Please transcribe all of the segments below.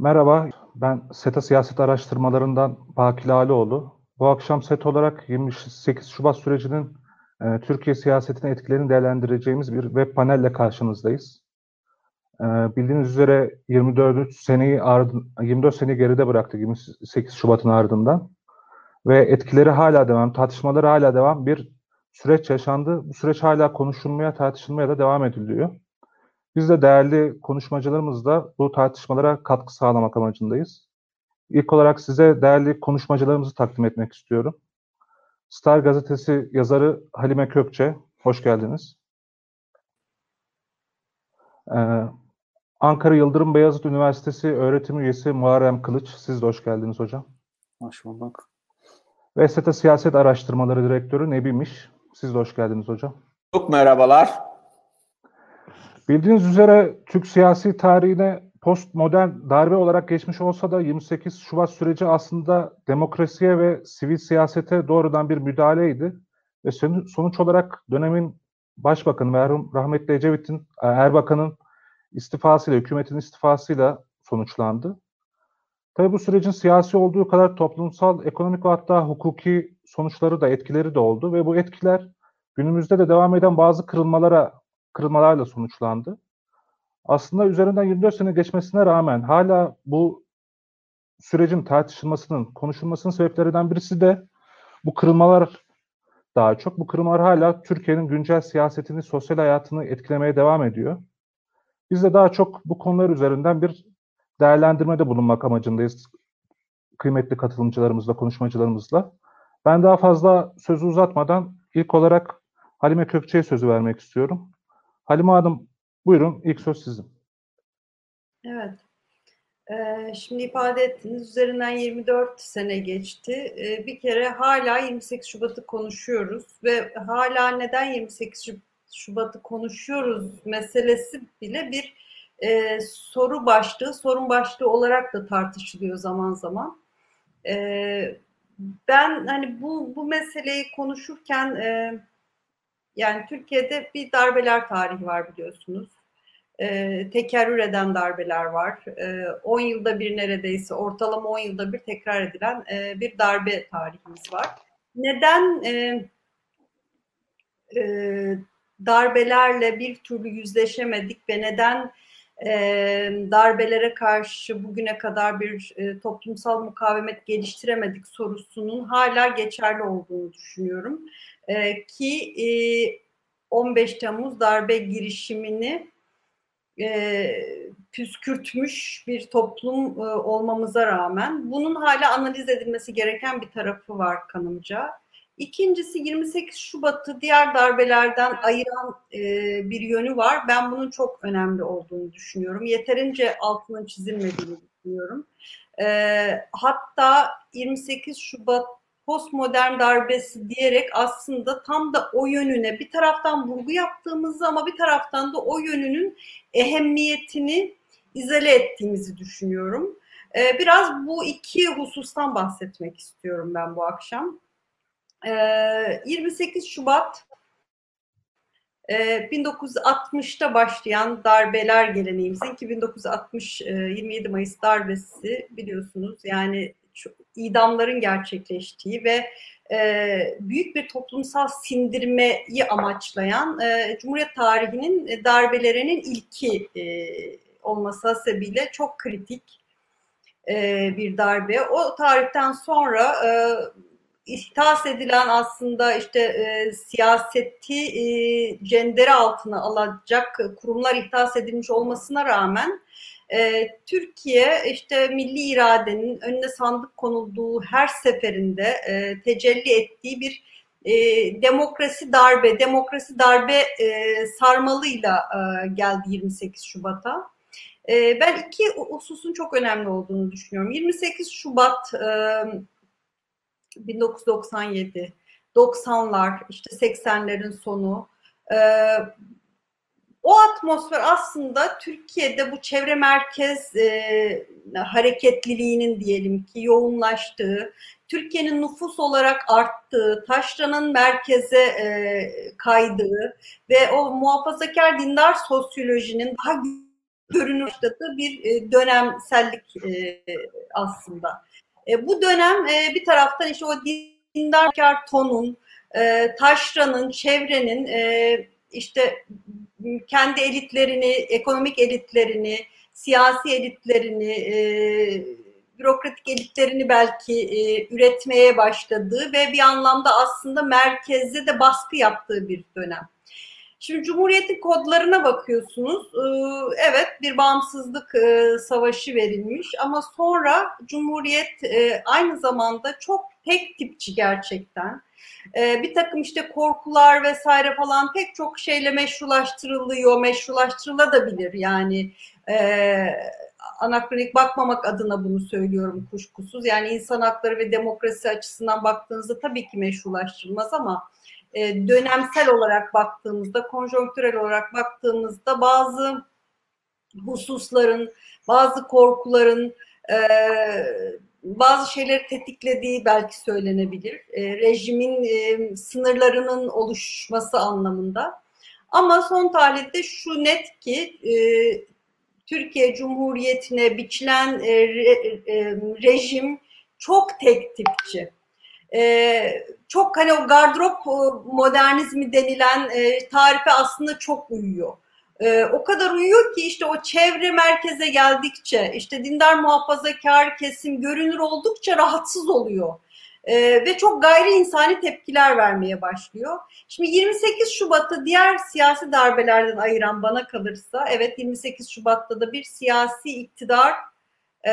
Merhaba, ben SETA Siyaset Araştırmalarından Baki Lalioğlu. Bu akşam SET olarak 28 Şubat sürecinin e, Türkiye siyasetine etkilerini değerlendireceğimiz bir web panelle karşınızdayız. E, bildiğiniz üzere 24 seneyi ardın, 24 seneyi geride bıraktık 28 Şubat'ın ardından ve etkileri hala devam, tartışmaları hala devam bir süreç yaşandı. Bu süreç hala konuşulmaya, tartışılmaya da devam ediliyor. Biz de değerli konuşmacılarımızla bu tartışmalara katkı sağlamak amacındayız. İlk olarak size değerli konuşmacılarımızı takdim etmek istiyorum. Star Gazetesi yazarı Halime Kökçe, hoş geldiniz. Ee, Ankara Yıldırım Beyazıt Üniversitesi öğretim üyesi Muharrem Kılıç, siz de hoş geldiniz hocam. Hoş bulduk. Ve SETA Siyaset Araştırmaları Direktörü Nebimiş, siz de hoş geldiniz hocam. Çok merhabalar. Bildiğiniz üzere Türk siyasi tarihine postmodern darbe olarak geçmiş olsa da 28 Şubat süreci aslında demokrasiye ve sivil siyasete doğrudan bir müdahaleydi. Ve sonuç olarak dönemin başbakanı merhum rahmetli Ecevit'in, e, Erbakan'ın istifasıyla, hükümetin istifasıyla sonuçlandı. Tabii bu sürecin siyasi olduğu kadar toplumsal, ekonomik ve hatta hukuki sonuçları da etkileri de oldu ve bu etkiler günümüzde de devam eden bazı kırılmalara kırılmalarla sonuçlandı. Aslında üzerinden 24 sene geçmesine rağmen hala bu sürecin tartışılmasının, konuşulmasının sebeplerinden birisi de bu kırılmalar daha çok. Bu kırılmalar hala Türkiye'nin güncel siyasetini, sosyal hayatını etkilemeye devam ediyor. Biz de daha çok bu konular üzerinden bir değerlendirmede bulunmak amacındayız kıymetli katılımcılarımızla, konuşmacılarımızla. Ben daha fazla sözü uzatmadan ilk olarak Halime Kökçe'ye sözü vermek istiyorum. Halime Hanım buyurun ilk söz sizin. Evet. Ee, şimdi ifade ettiğiniz üzerinden 24 sene geçti. Ee, bir kere hala 28 Şubat'ı konuşuyoruz ve hala neden 28 Şubat'ı konuşuyoruz meselesi bile bir e, soru başlığı, sorun başlığı olarak da tartışılıyor zaman zaman. E, ben hani bu bu meseleyi konuşurken e, yani Türkiye'de bir darbeler tarihi var biliyorsunuz. E, tekerrür eden darbeler var. 10 e, yılda bir neredeyse ortalama 10 yılda bir tekrar edilen e, bir darbe tarihimiz var. Neden e, e, darbelerle bir türlü yüzleşemedik ve neden e, darbelere karşı bugüne kadar bir e, toplumsal mukavemet geliştiremedik sorusunun hala geçerli olduğunu düşünüyorum. E, ki e, 15 Temmuz darbe girişimini e, püskürtmüş bir toplum e, olmamıza rağmen bunun hala analiz edilmesi gereken bir tarafı var kanımca. İkincisi 28 Şubat'ı diğer darbelerden ayıran e, bir yönü var. Ben bunun çok önemli olduğunu düşünüyorum. Yeterince altının çizilmediğini düşünüyorum. E, hatta 28 Şubat postmodern darbesi diyerek aslında tam da o yönüne bir taraftan vurgu yaptığımızı ama bir taraftan da o yönünün ehemmiyetini izale ettiğimizi düşünüyorum. Ee, biraz bu iki husustan bahsetmek istiyorum ben bu akşam. 28 ee, Şubat 1960'ta e, başlayan darbeler geleneğimizin ki 1960 27 e, Mayıs darbesi biliyorsunuz yani idamların gerçekleştiği ve e, büyük bir toplumsal sindirmeyi amaçlayan Cumhuriyet tarihinin darbelerinin ilki olması sebebiyle çok kritik bir darbe. O tarihten sonra ihtas edilen aslında işte e, siyaseti e, cendere altına alacak kurumlar ihtas edilmiş olmasına rağmen e, Türkiye işte milli iradenin önüne sandık konulduğu her seferinde e, tecelli ettiği bir e, demokrasi darbe, demokrasi darbe e, sarmalıyla e, geldi 28 Şubat'a. E, ben iki hususun çok önemli olduğunu düşünüyorum. 28 Şubat e, 1997, 90'lar, işte 80'lerin sonu. E, o atmosfer aslında Türkiye'de bu çevre merkez e, hareketliliğinin diyelim ki yoğunlaştığı, Türkiye'nin nüfus olarak arttığı, taşranın merkeze e, kaydığı ve o muhafazakar dindar sosyolojinin daha görünüşte bir e, dönemsellik e, aslında. E, bu dönem e, bir taraftan işte o dindarkar tonun, e, taşranın, çevrenin e, işte kendi elitlerini, ekonomik elitlerini, siyasi elitlerini, e, bürokratik elitlerini belki e, üretmeye başladığı ve bir anlamda aslında merkezde de baskı yaptığı bir dönem. Şimdi Cumhuriyet'in kodlarına bakıyorsunuz. E, evet bir bağımsızlık e, savaşı verilmiş ama sonra Cumhuriyet e, aynı zamanda çok tek tipçi gerçekten. Bir takım işte korkular vesaire falan pek çok şeyle meşrulaştırılıyor, meşrulaştırılabilir yani anakronik bakmamak adına bunu söylüyorum kuşkusuz. Yani insan hakları ve demokrasi açısından baktığınızda tabii ki meşrulaştırılmaz ama e, dönemsel olarak baktığımızda, konjonktürel olarak baktığımızda bazı hususların, bazı korkuların, e, bazı şeyleri tetiklediği belki söylenebilir. E, rejimin e, sınırlarının oluşması anlamında. Ama son tahlilde şu net ki e, Türkiye Cumhuriyeti'ne biçilen e, re, e, rejim çok tek tipçi. E, çok hani o gardırop e, modernizmi denilen e, tarife aslında çok uyuyor. E, o kadar uyuyor ki işte o çevre merkeze geldikçe işte dindar muhafazakar kesim görünür oldukça rahatsız oluyor. Ee, ve çok gayri insani tepkiler vermeye başlıyor. Şimdi 28 Şubat'ı diğer siyasi darbelerden ayıran bana kalırsa evet 28 Şubat'ta da bir siyasi iktidar e,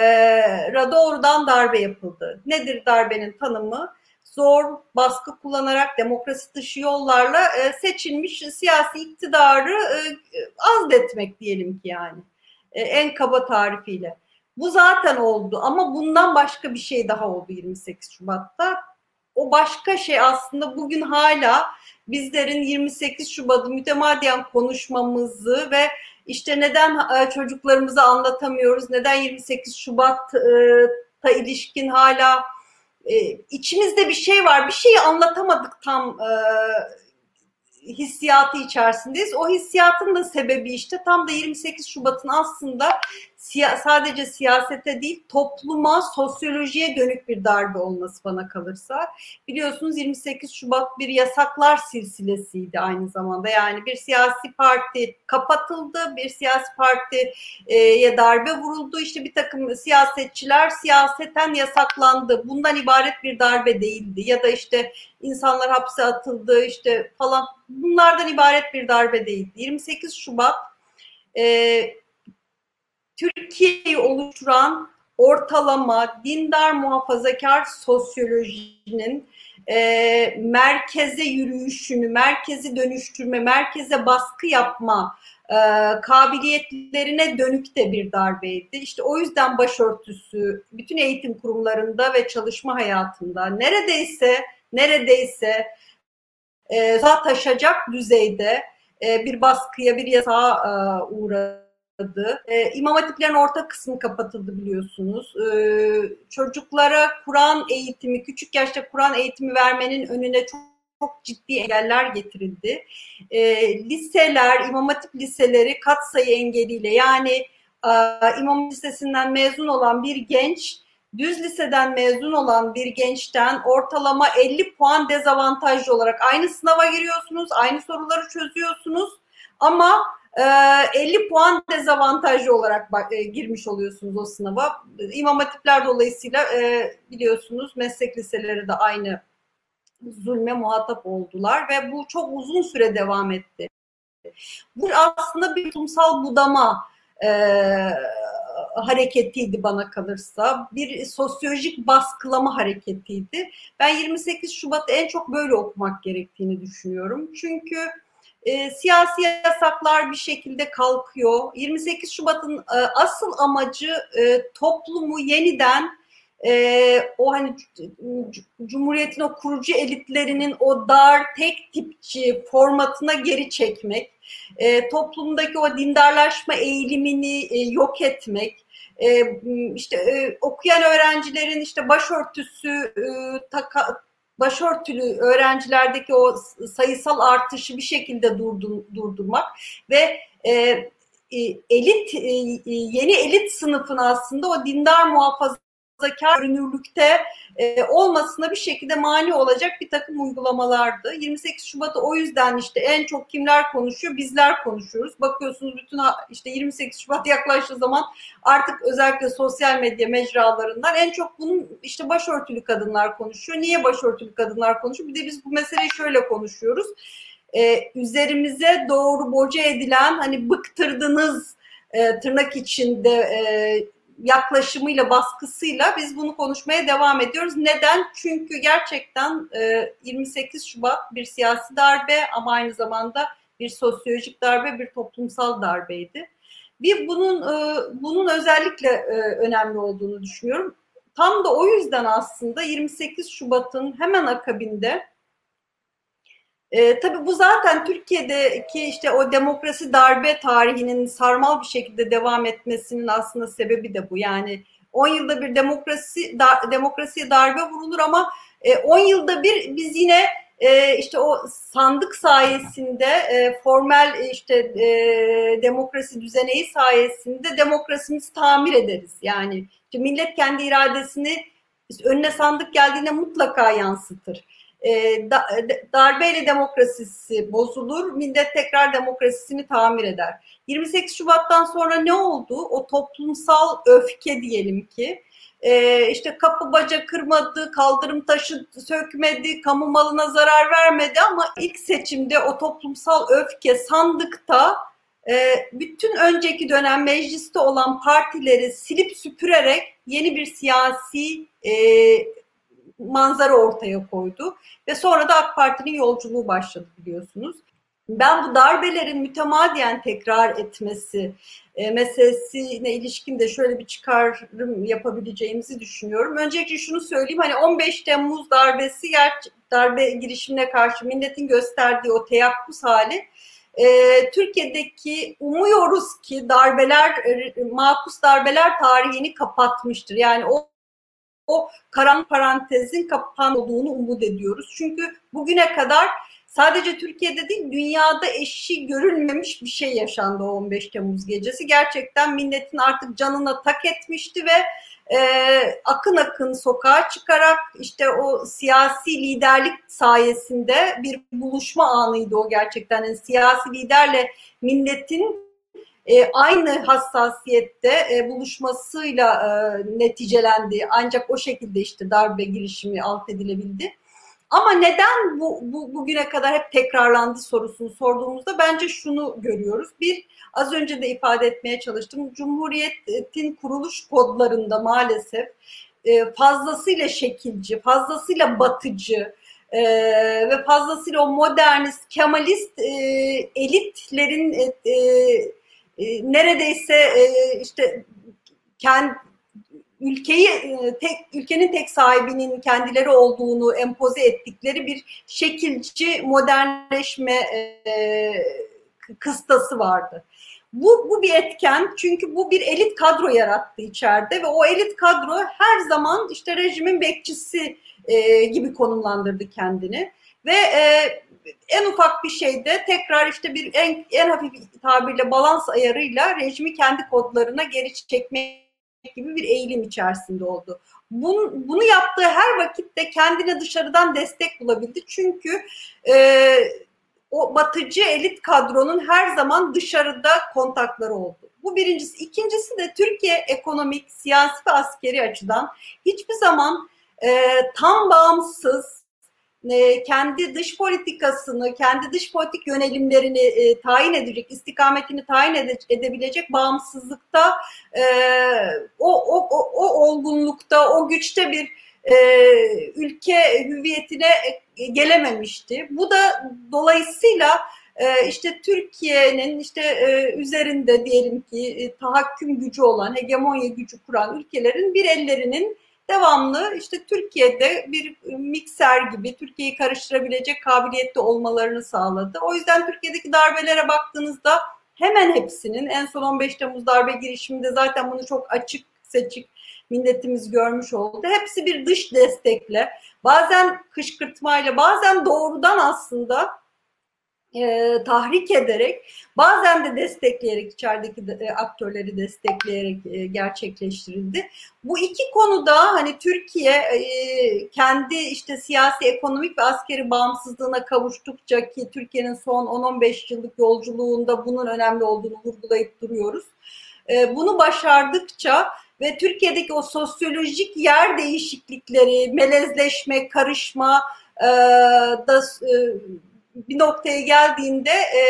doğrudan darbe yapıldı. Nedir darbenin tanımı? Zor, baskı kullanarak demokrasi dışı yollarla e, seçilmiş siyasi iktidarı e, azletmek diyelim ki yani. E, en kaba tarifiyle. Bu zaten oldu ama bundan başka bir şey daha oldu 28 Şubat'ta. O başka şey aslında bugün hala bizlerin 28 Şubat'ı mütemadiyen konuşmamızı ve işte neden e, çocuklarımıza anlatamıyoruz, neden 28 Şubat'a ilişkin hala e, içimizde bir şey var, bir şeyi anlatamadık tam e, hissiyatı içerisindeyiz. O hissiyatın da sebebi işte tam da 28 Şubat'ın aslında siya sadece siyasete değil topluma, sosyolojiye dönük bir darbe olması bana kalırsa. Biliyorsunuz 28 Şubat bir yasaklar silsilesiydi aynı zamanda. Yani bir siyasi parti kapatıldı, bir siyasi partiye darbe vuruldu. İşte bir takım siyasetçiler siyaseten yasaklandı. Bundan ibaret bir darbe değildi. Ya da işte insanlar hapse atıldı işte falan. Bunlardan ibaret bir darbe değildi. 28 Şubat e, Türkiye'yi oluşturan ortalama dindar muhafazakar sosyolojinin e, merkeze yürüyüşünü, merkezi dönüştürme, merkeze baskı yapma e, kabiliyetlerine dönük de bir darbeydi. İşte o yüzden başörtüsü bütün eğitim kurumlarında ve çalışma hayatında neredeyse neredeyse e, taşacak düzeyde e, bir baskıya, bir yasağa e, uğradı kapatıldı. E, İmam Hatiplerin orta kısmı kapatıldı biliyorsunuz. E, çocuklara Kur'an eğitimi, küçük yaşta Kur'an eğitimi vermenin önüne çok çok ciddi engeller getirildi. E, liseler, İmam Hatip liseleri kat sayı engeliyle yani e, İmam Lisesi'nden mezun olan bir genç düz liseden mezun olan bir gençten ortalama 50 puan dezavantajlı olarak aynı sınava giriyorsunuz, aynı soruları çözüyorsunuz ama 50 ee, puan dezavantajlı olarak e, girmiş oluyorsunuz o sınava. İmam Hatipler dolayısıyla e, biliyorsunuz meslek liseleri de aynı zulme muhatap oldular ve bu çok uzun süre devam etti. Bu aslında bir toplumsal budama e, hareketiydi bana kalırsa. Bir sosyolojik baskılama hareketiydi. Ben 28 Şubat'ı en çok böyle okumak gerektiğini düşünüyorum. Çünkü e, siyasi yasaklar bir şekilde kalkıyor. 28 Şubat'ın e, asıl amacı e, toplumu yeniden e, o hani Cumhuriyet'in o kurucu elitlerinin o dar tek tipçi formatına geri çekmek, e, toplumdaki o dindarlaşma eğilimini e, yok etmek, e, işte e, okuyan öğrencilerin işte başörtüsü e, taka, başörtülü öğrencilerdeki o sayısal artışı bir şekilde durdurmak ve e, elit e, yeni elit sınıfın aslında o dindar muhafaza muhafazakar görünürlükte e, olmasına bir şekilde mani olacak bir takım uygulamalardı. 28 Şubat'ı o yüzden işte en çok kimler konuşuyor? Bizler konuşuyoruz. Bakıyorsunuz bütün işte 28 Şubat yaklaştığı zaman artık özellikle sosyal medya mecralarından en çok bunun işte başörtülü kadınlar konuşuyor. Niye başörtülü kadınlar konuşuyor? Bir de biz bu meseleyi şöyle konuşuyoruz. Ee, üzerimize doğru boca edilen hani bıktırdınız e, tırnak içinde e, yaklaşımıyla, baskısıyla biz bunu konuşmaya devam ediyoruz. Neden? Çünkü gerçekten 28 e, Şubat bir siyasi darbe ama aynı zamanda bir sosyolojik darbe, bir toplumsal darbeydi. Bir bunun e, bunun özellikle e, önemli olduğunu düşünüyorum. Tam da o yüzden aslında 28 Şubat'ın hemen akabinde e, tabii bu zaten Türkiye'deki işte o demokrasi darbe tarihinin sarmal bir şekilde devam etmesinin aslında sebebi de bu. Yani 10 yılda bir demokrasi da, demokrasiye darbe vurulur ama e, 10 yılda bir biz yine e, işte o sandık sayesinde e, formel işte e, demokrasi düzeneği sayesinde demokrasimizi tamir ederiz. Yani işte millet kendi iradesini önüne sandık geldiğinde mutlaka yansıtır darbeyle demokrasisi bozulur, millet tekrar demokrasisini tamir eder. 28 Şubat'tan sonra ne oldu? O toplumsal öfke diyelim ki, e, işte kapı baca kırmadı, kaldırım taşı sökmedi, kamu malına zarar vermedi ama ilk seçimde o toplumsal öfke sandıkta e, bütün önceki dönem mecliste olan partileri silip süpürerek yeni bir siyasi e, manzara ortaya koydu ve sonra da AK Parti'nin yolculuğu başladı biliyorsunuz. Ben bu darbelerin mütemadiyen tekrar etmesi e, meselesine ilişkin de şöyle bir çıkarım yapabileceğimizi düşünüyorum. Öncelikle şunu söyleyeyim hani 15 Temmuz darbesi darbe girişimine karşı milletin gösterdiği o teyakkuz hali e, Türkiye'deki umuyoruz ki darbeler e, makus darbeler tarihini kapatmıştır. Yani o o karan parantezin kapanmadığını umut ediyoruz. Çünkü bugüne kadar sadece Türkiye'de değil dünyada eşi görülmemiş bir şey yaşandı o 15 Temmuz gecesi. Gerçekten milletin artık canına tak etmişti ve e, akın akın sokağa çıkarak işte o siyasi liderlik sayesinde bir buluşma anıydı o gerçekten. Yani siyasi liderle milletin e, aynı hassasiyette e, buluşmasıyla e, neticelendi. Ancak o şekilde işte darbe girişimi alt edilebildi. Ama neden bu, bu bugüne kadar hep tekrarlandı sorusunu sorduğumuzda bence şunu görüyoruz. Bir, az önce de ifade etmeye çalıştım. Cumhuriyetin kuruluş kodlarında maalesef e, fazlasıyla şekilci, fazlasıyla batıcı, e, ve fazlasıyla o modernist, kemalist e, elitlerin e, e, e, neredeyse e, işte kendi ülkeyi e, tek ülkenin tek sahibinin kendileri olduğunu empoze ettikleri bir şekilci modernleşme e, kıstası vardı. Bu, bu bir etken çünkü bu bir elit kadro yarattı içeride ve o elit kadro her zaman işte rejimin bekçisi e, gibi konumlandırdı kendini ve e, en ufak bir şeyde tekrar işte bir en, en hafif tabirle balans ayarıyla rejimi kendi kodlarına geri çekmek gibi bir eğilim içerisinde oldu. Bunu, bunu yaptığı her vakitte kendine dışarıdan destek bulabildi. Çünkü e, o batıcı elit kadronun her zaman dışarıda kontakları oldu. Bu birincisi. İkincisi de Türkiye ekonomik, siyasi ve askeri açıdan hiçbir zaman e, tam bağımsız, e, kendi dış politikasını, kendi dış politik yönelimlerini e, tayin edecek, istikametini tayin ede, edebilecek bağımsızlıkta, e, o, o, o, o olgunlukta, o güçte bir e, ülke hüviyetine e, gelememişti. Bu da dolayısıyla e, işte Türkiye'nin işte üzerinde diyelim ki tahakküm gücü olan, hegemonya gücü kuran ülkelerin bir ellerinin devamlı işte Türkiye'de bir mikser gibi Türkiye'yi karıştırabilecek kabiliyette olmalarını sağladı. O yüzden Türkiye'deki darbelere baktığınızda hemen hepsinin en son 15 Temmuz darbe girişiminde zaten bunu çok açık seçik milletimiz görmüş oldu. Hepsi bir dış destekle, bazen kışkırtmayla, bazen doğrudan aslında e, tahrik ederek bazen de destekleyerek içerideki de, e, aktörleri destekleyerek e, gerçekleştirildi. Bu iki konuda hani Türkiye e, kendi işte siyasi, ekonomik ve askeri bağımsızlığına kavuştukça ki Türkiye'nin son 10-15 yıllık yolculuğunda bunun önemli olduğunu vurgulayıp duruyoruz. E, bunu başardıkça ve Türkiye'deki o sosyolojik yer değişiklikleri, melezleşme, karışma e, da e, bir noktaya geldiğinde e,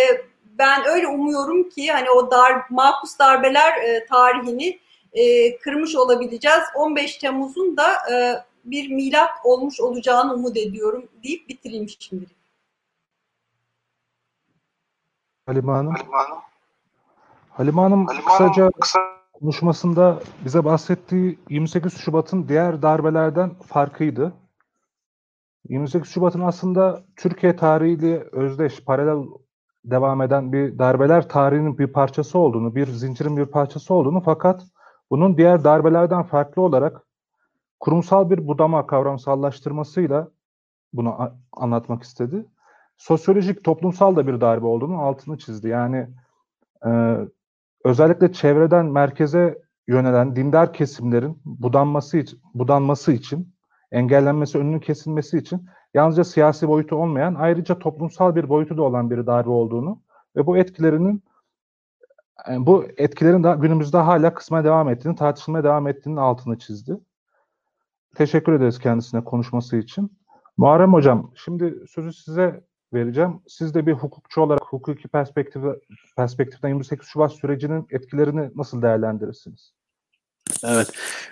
ben öyle umuyorum ki hani o dar makus darbeler e, tarihini e, kırmış olabileceğiz. 15 Temmuz'un da e, bir milat olmuş olacağını umut ediyorum deyip bitireyim şimdi. Halime Hanım. Halime Hanım, Halime kısaca kısa... konuşmasında bize bahsettiği 28 Şubat'ın diğer darbelerden farkıydı. 28 Şubat'ın aslında Türkiye tarihiyle özdeş, paralel devam eden bir darbeler tarihinin bir parçası olduğunu, bir zincirin bir parçası olduğunu fakat bunun diğer darbelerden farklı olarak kurumsal bir budama kavramsallaştırmasıyla bunu anlatmak istedi. Sosyolojik, toplumsal da bir darbe olduğunu altını çizdi. Yani e, özellikle çevreden merkeze yönelen dindar kesimlerin budanması için, budanması için engellenmesi, önünün kesilmesi için yalnızca siyasi boyutu olmayan, ayrıca toplumsal bir boyutu da olan bir darbe olduğunu ve bu etkilerinin yani bu etkilerin de günümüzde hala kısma devam ettiğini, tartışılmaya devam ettiğinin altını çizdi. Teşekkür ederiz kendisine konuşması için. Muharrem Hocam, şimdi sözü size vereceğim. Siz de bir hukukçu olarak hukuki perspektif, perspektiften 28 Şubat sürecinin etkilerini nasıl değerlendirirsiniz? Evet,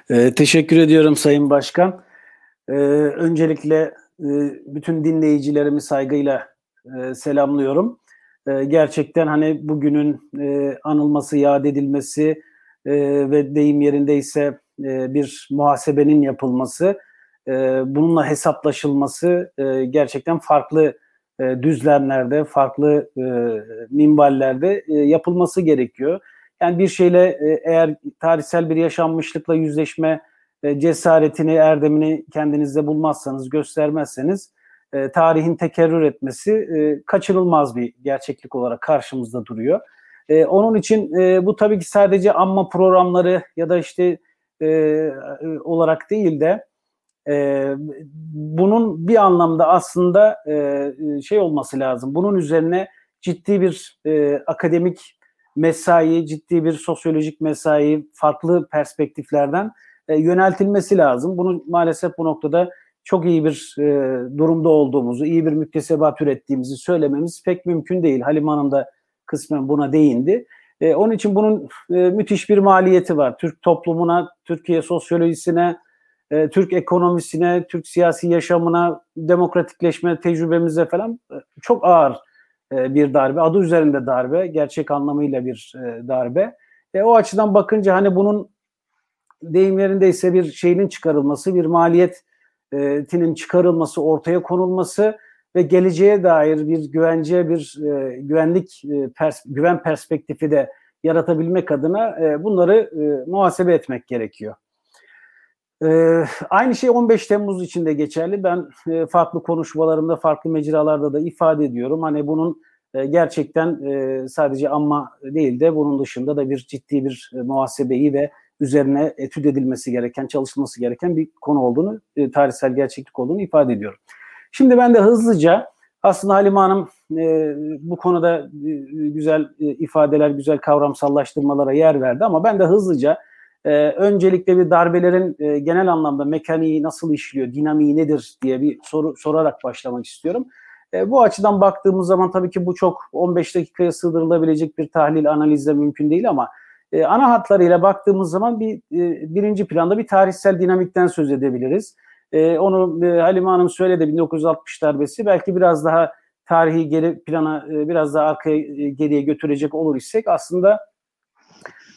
ee, teşekkür ediyorum Sayın Başkan. Ee, öncelikle e, bütün dinleyicilerimi saygıyla e, selamlıyorum. E, gerçekten hani bugünün e, anılması, yad edilmesi e, ve deyim yerindeyse e, bir muhasebenin yapılması, e, bununla hesaplaşılması e, gerçekten farklı e, düzlemlerde, farklı e, minvallerde e, yapılması gerekiyor. Yani bir şeyle e, eğer tarihsel bir yaşanmışlıkla yüzleşme e, cesaretini, erdemini kendinizde bulmazsanız, göstermezseniz e, tarihin tekerrür etmesi e, kaçınılmaz bir gerçeklik olarak karşımızda duruyor. Onun için bu tabii ki sadece anma programları ya da işte olarak değil de bunun bir anlamda aslında şey olması lazım. Bunun üzerine ciddi bir akademik mesai, ciddi bir sosyolojik mesai, farklı perspektiflerden e, yöneltilmesi lazım. Bunu maalesef bu noktada çok iyi bir e, durumda olduğumuzu, iyi bir müktesebat ürettiğimizi söylememiz pek mümkün değil. Halim Hanım da kısmen buna değindi. E, onun için bunun e, müthiş bir maliyeti var. Türk toplumuna, Türkiye sosyolojisine, e, Türk ekonomisine, Türk siyasi yaşamına, demokratikleşme tecrübemize falan e, çok ağır e, bir darbe. Adı üzerinde darbe, gerçek anlamıyla bir e, darbe. E, o açıdan bakınca hani bunun deyim yerindeyse bir şeyin çıkarılması, bir maliyetinin çıkarılması, ortaya konulması ve geleceğe dair bir güvence, bir e, güvenlik e, pers güven perspektifi de yaratabilmek adına e, bunları e, muhasebe etmek gerekiyor. E, aynı şey 15 Temmuz için de geçerli. Ben e, farklı konuşmalarımda, farklı mecralarda da ifade ediyorum. Hani bunun e, gerçekten e, sadece ama değil de bunun dışında da bir ciddi bir e, muhasebeyi ve üzerine etüt edilmesi gereken, çalışılması gereken bir konu olduğunu, e, tarihsel gerçeklik olduğunu ifade ediyorum. Şimdi ben de hızlıca aslında Halime Hanım e, bu konuda e, güzel e, ifadeler, güzel kavramsallaştırmalara yer verdi ama ben de hızlıca e, öncelikle bir darbelerin e, genel anlamda mekaniği nasıl işliyor, dinamiği nedir diye bir soru sorarak başlamak istiyorum. E, bu açıdan baktığımız zaman tabii ki bu çok 15 dakikaya sığdırılabilecek bir tahlil, analizle mümkün değil ama e, ana hatlarıyla baktığımız zaman bir e, birinci planda bir tarihsel dinamikten söz edebiliriz. E, onu e, Halime Hanım söyledi 1960 darbesi belki biraz daha tarihi geri plana e, biraz daha arkaya e, geriye götürecek olur isek aslında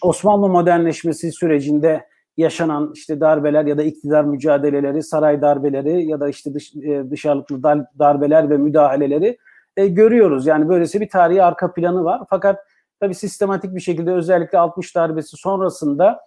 Osmanlı modernleşmesi sürecinde yaşanan işte darbeler ya da iktidar mücadeleleri, saray darbeleri ya da işte dış, e, dışarılıklı darbeler ve müdahaleleri e, görüyoruz. Yani böylesi bir tarihi arka planı var. Fakat tabi sistematik bir şekilde özellikle 60 darbesi sonrasında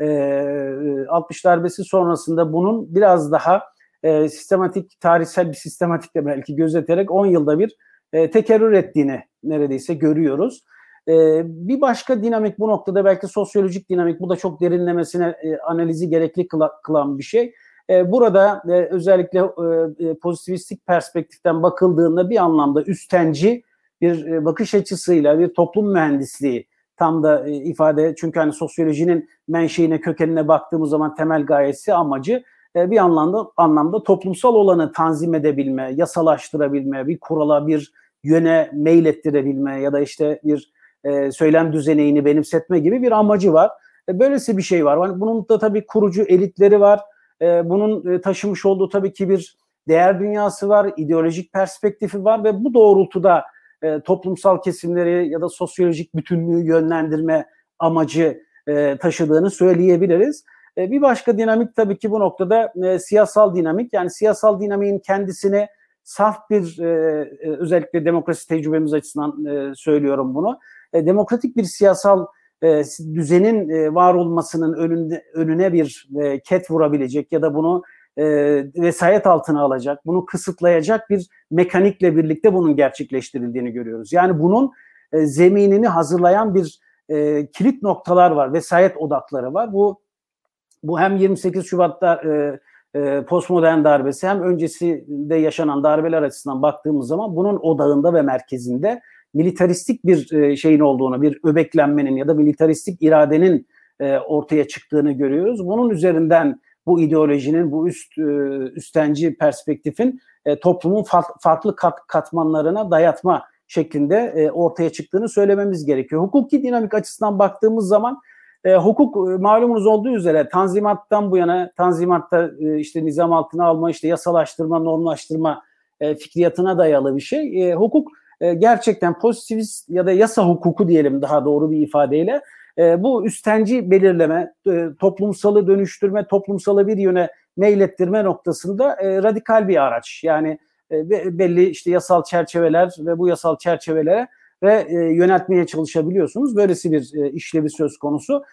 e, 60 darbesi sonrasında bunun biraz daha e, sistematik, tarihsel bir sistematikle belki gözeterek 10 yılda bir e, tekerrür ettiğini neredeyse görüyoruz. E, bir başka dinamik bu noktada belki sosyolojik dinamik bu da çok derinlemesine e, analizi gerekli kılan bir şey. E, burada e, özellikle e, e, pozitivistik perspektiften bakıldığında bir anlamda üstenci bir e, bakış açısıyla bir toplum mühendisliği tam da e, ifade çünkü hani sosyolojinin menşeine kökenine baktığımız zaman temel gayesi amacı e, bir anlamda anlamda toplumsal olanı tanzim edebilme, yasalaştırabilme, bir kurala bir yöne meylettirebilme ya da işte bir söylem düzeneğini benimsetme gibi bir amacı var. Böylesi bir şey var. Yani bunun da tabii kurucu elitleri var. Bunun taşımış olduğu tabii ki bir değer dünyası var, ideolojik perspektifi var ve bu doğrultuda e, toplumsal kesimleri ya da sosyolojik bütünlüğü yönlendirme amacı e, taşıdığını söyleyebiliriz. E, bir başka dinamik tabii ki bu noktada e, siyasal dinamik. Yani siyasal dinamiğin kendisini saf bir e, e, özellikle demokrasi tecrübemiz açısından e, söylüyorum bunu. E, demokratik bir siyasal e, düzenin e, var olmasının önünde, önüne bir e, ket vurabilecek ya da bunu e, vesayet altına alacak, bunu kısıtlayacak bir mekanikle birlikte bunun gerçekleştirildiğini görüyoruz. Yani bunun e, zeminini hazırlayan bir e, kilit noktalar var, vesayet odakları var. Bu bu hem 28 Şubat'ta e, e, postmodern darbesi hem öncesinde yaşanan darbeler açısından baktığımız zaman bunun odağında ve merkezinde militaristik bir e, şeyin olduğunu, bir öbeklenmenin ya da militaristik iradenin e, ortaya çıktığını görüyoruz. Bunun üzerinden bu ideolojinin, bu üst e, üstenci perspektifin e, toplumun fa- farklı kat, katmanlarına dayatma şeklinde e, ortaya çıktığını söylememiz gerekiyor. Hukuki dinamik açısından baktığımız zaman hukuk malumunuz olduğu üzere tanzimattan bu yana tanzimatta işte nizam altına alma, işte yasalaştırma, normlaştırma fikriyatına dayalı bir şey. Hukuk gerçekten pozitivist ya da yasa hukuku diyelim daha doğru bir ifadeyle e, bu üstenci belirleme, e, toplumsalı dönüştürme, toplumsalı bir yöne meylettirme noktasında e, radikal bir araç. Yani e, belli işte yasal çerçeveler ve bu yasal çerçevelere ve e, yöneltmeye çalışabiliyorsunuz. Böylesi bir işlevi söz konusu.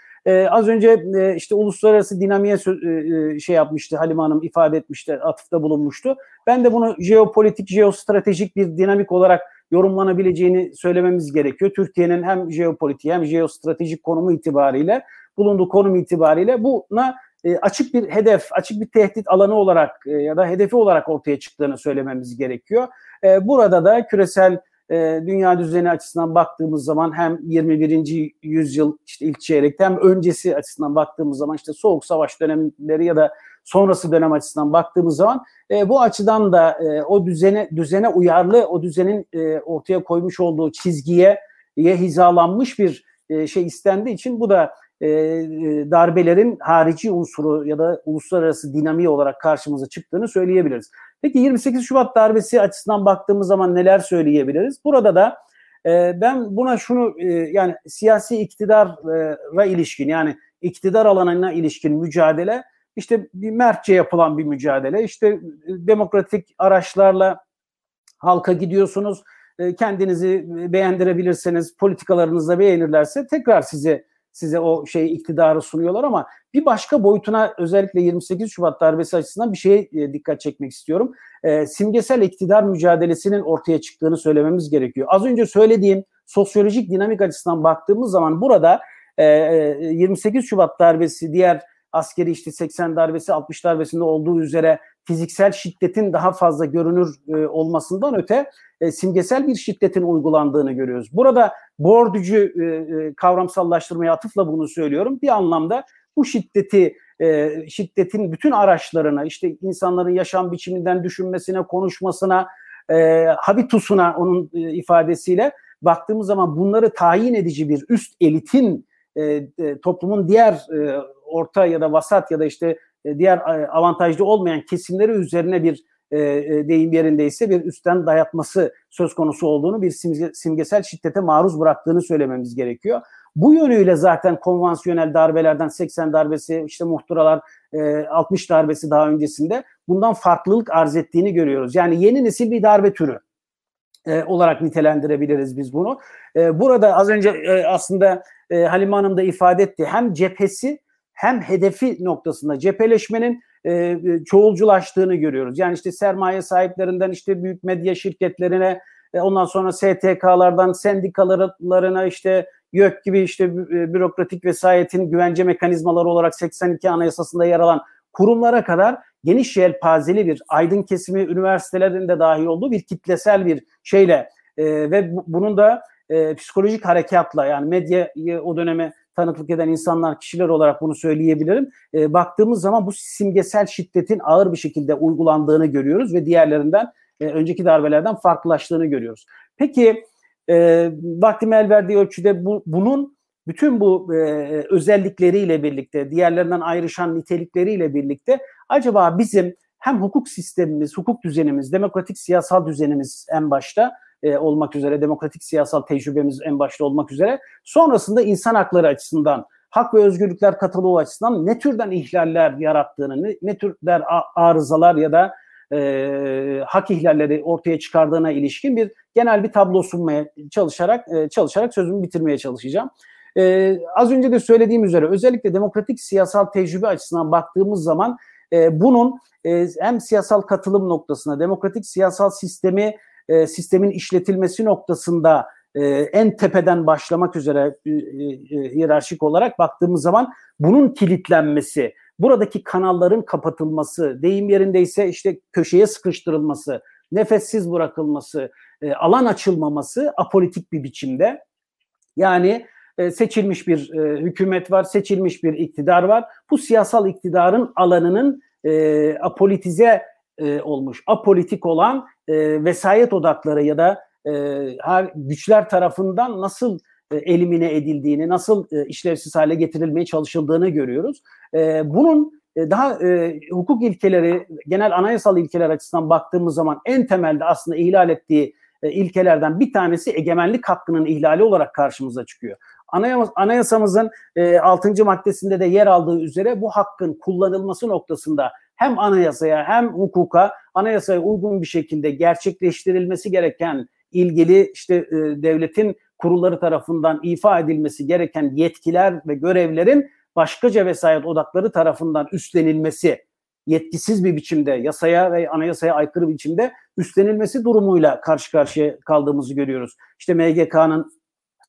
Az önce işte uluslararası dinamiğe şey yapmıştı Halime Hanım ifade etmişti, atıfta bulunmuştu. Ben de bunu jeopolitik, jeostratejik bir dinamik olarak yorumlanabileceğini söylememiz gerekiyor. Türkiye'nin hem jeopolitik hem jeostratejik konumu itibariyle, bulunduğu konum itibariyle buna e, açık bir hedef, açık bir tehdit alanı olarak e, ya da hedefi olarak ortaya çıktığını söylememiz gerekiyor. E, burada da küresel e, dünya düzeni açısından baktığımız zaman hem 21. yüzyıl işte ilk çeyrekte hem öncesi açısından baktığımız zaman işte soğuk savaş dönemleri ya da sonrası dönem açısından baktığımız zaman e, bu açıdan da e, o düzene düzene uyarlı o düzenin e, ortaya koymuş olduğu çizgiye ye hizalanmış bir e, şey istendiği için bu da e, e darbelerin harici unsuru ya da uluslararası dinamiği olarak karşımıza çıktığını söyleyebiliriz. Peki 28 Şubat darbesi açısından baktığımız zaman neler söyleyebiliriz? Burada da e, ben buna şunu e, yani siyasi iktidara ilişkin yani iktidar alanına ilişkin mücadele işte bir mertçe yapılan bir mücadele. İşte e, demokratik araçlarla halka gidiyorsunuz. E, kendinizi beğendirebilirseniz, politikalarınızla beğenirlerse tekrar size size o şey iktidarı sunuyorlar ama bir başka boyutuna özellikle 28 Şubat darbesi açısından bir şeye e, dikkat çekmek istiyorum. E, simgesel iktidar mücadelesinin ortaya çıktığını söylememiz gerekiyor. Az önce söylediğim sosyolojik dinamik açısından baktığımız zaman burada e, 28 Şubat darbesi diğer askeri işte 80 darbesi 60 darbesinde olduğu üzere fiziksel şiddetin daha fazla görünür e, olmasından öte e, simgesel bir şiddetin uygulandığını görüyoruz. Burada bordücü e, e, kavramsallaştırmaya atıfla bunu söylüyorum. Bir anlamda bu şiddeti e, şiddetin bütün araçlarına işte insanların yaşam biçiminden düşünmesine, konuşmasına, e, habitusuna onun e, ifadesiyle baktığımız zaman bunları tayin edici bir üst elitin e, e, toplumun diğer e, orta ya da vasat ya da işte e, diğer e, avantajlı olmayan kesimleri üzerine bir e, deyim yerindeyse bir üstten dayatması söz konusu olduğunu bir simge, simgesel şiddete maruz bıraktığını söylememiz gerekiyor. Bu yönüyle zaten konvansiyonel darbelerden 80 darbesi, işte muhtıralar 60 darbesi daha öncesinde bundan farklılık arz ettiğini görüyoruz. Yani yeni nesil bir darbe türü olarak nitelendirebiliriz biz bunu. burada az önce aslında Halime Hanım da ifade etti. Hem cephesi hem hedefi noktasında cepheleşmenin e, e, çoğulculaştığını görüyoruz. Yani işte sermaye sahiplerinden işte büyük medya şirketlerine e, ondan sonra STK'lardan sendikalarına işte YÖK gibi işte e, bürokratik vesayetin güvence mekanizmaları olarak 82 Anayasası'nda yer alan kurumlara kadar geniş yelpazeli bir aydın kesimi üniversitelerin de dahil olduğu bir kitlesel bir şeyle e, ve bu, bunun da e, psikolojik harekatla yani medyayı o döneme tanıklık eden insanlar, kişiler olarak bunu söyleyebilirim. E, baktığımız zaman bu simgesel şiddetin ağır bir şekilde uygulandığını görüyoruz ve diğerlerinden e, önceki darbelerden farklılaştığını görüyoruz. Peki e, vaktim el verdiği ölçüde bu, bunun bütün bu e, özellikleriyle birlikte, diğerlerinden ayrışan nitelikleriyle birlikte acaba bizim hem hukuk sistemimiz, hukuk düzenimiz, demokratik siyasal düzenimiz en başta e, olmak üzere, demokratik siyasal tecrübemiz en başta olmak üzere, sonrasında insan hakları açısından, hak ve özgürlükler kataloğu açısından ne türden ihlaller yarattığını, ne, ne türden arızalar ya da e, hak ihlalleri ortaya çıkardığına ilişkin bir genel bir tablo sunmaya çalışarak e, çalışarak sözümü bitirmeye çalışacağım. E, az önce de söylediğim üzere özellikle demokratik siyasal tecrübe açısından baktığımız zaman e, bunun e, hem siyasal katılım noktasında, demokratik siyasal sistemi e, sistemin işletilmesi noktasında e, en tepeden başlamak üzere e, e, hiyerarşik olarak baktığımız zaman bunun kilitlenmesi, buradaki kanalların kapatılması, deyim yerindeyse işte köşeye sıkıştırılması, nefessiz bırakılması, e, alan açılmaması apolitik bir biçimde. Yani e, seçilmiş bir e, hükümet var, seçilmiş bir iktidar var. Bu siyasal iktidarın alanının e, apolitize e, olmuş, apolitik olan e, vesayet odakları ya da e, her güçler tarafından nasıl e, elimine edildiğini, nasıl e, işlevsiz hale getirilmeye çalışıldığını görüyoruz. E, bunun e, daha e, hukuk ilkeleri, genel anayasal ilkeler açısından baktığımız zaman en temelde aslında ihlal ettiği e, ilkelerden bir tanesi egemenlik hakkının ihlali olarak karşımıza çıkıyor. Anayasamızın e, 6. maddesinde de yer aldığı üzere bu hakkın kullanılması noktasında hem anayasaya hem hukuka anayasaya uygun bir şekilde gerçekleştirilmesi gereken ilgili işte e, devletin kurulları tarafından ifa edilmesi gereken yetkiler ve görevlerin başkaca vesayet odakları tarafından üstlenilmesi yetkisiz bir biçimde yasaya ve anayasaya aykırı biçimde üstlenilmesi durumuyla karşı karşıya kaldığımızı görüyoruz. İşte MGK'nın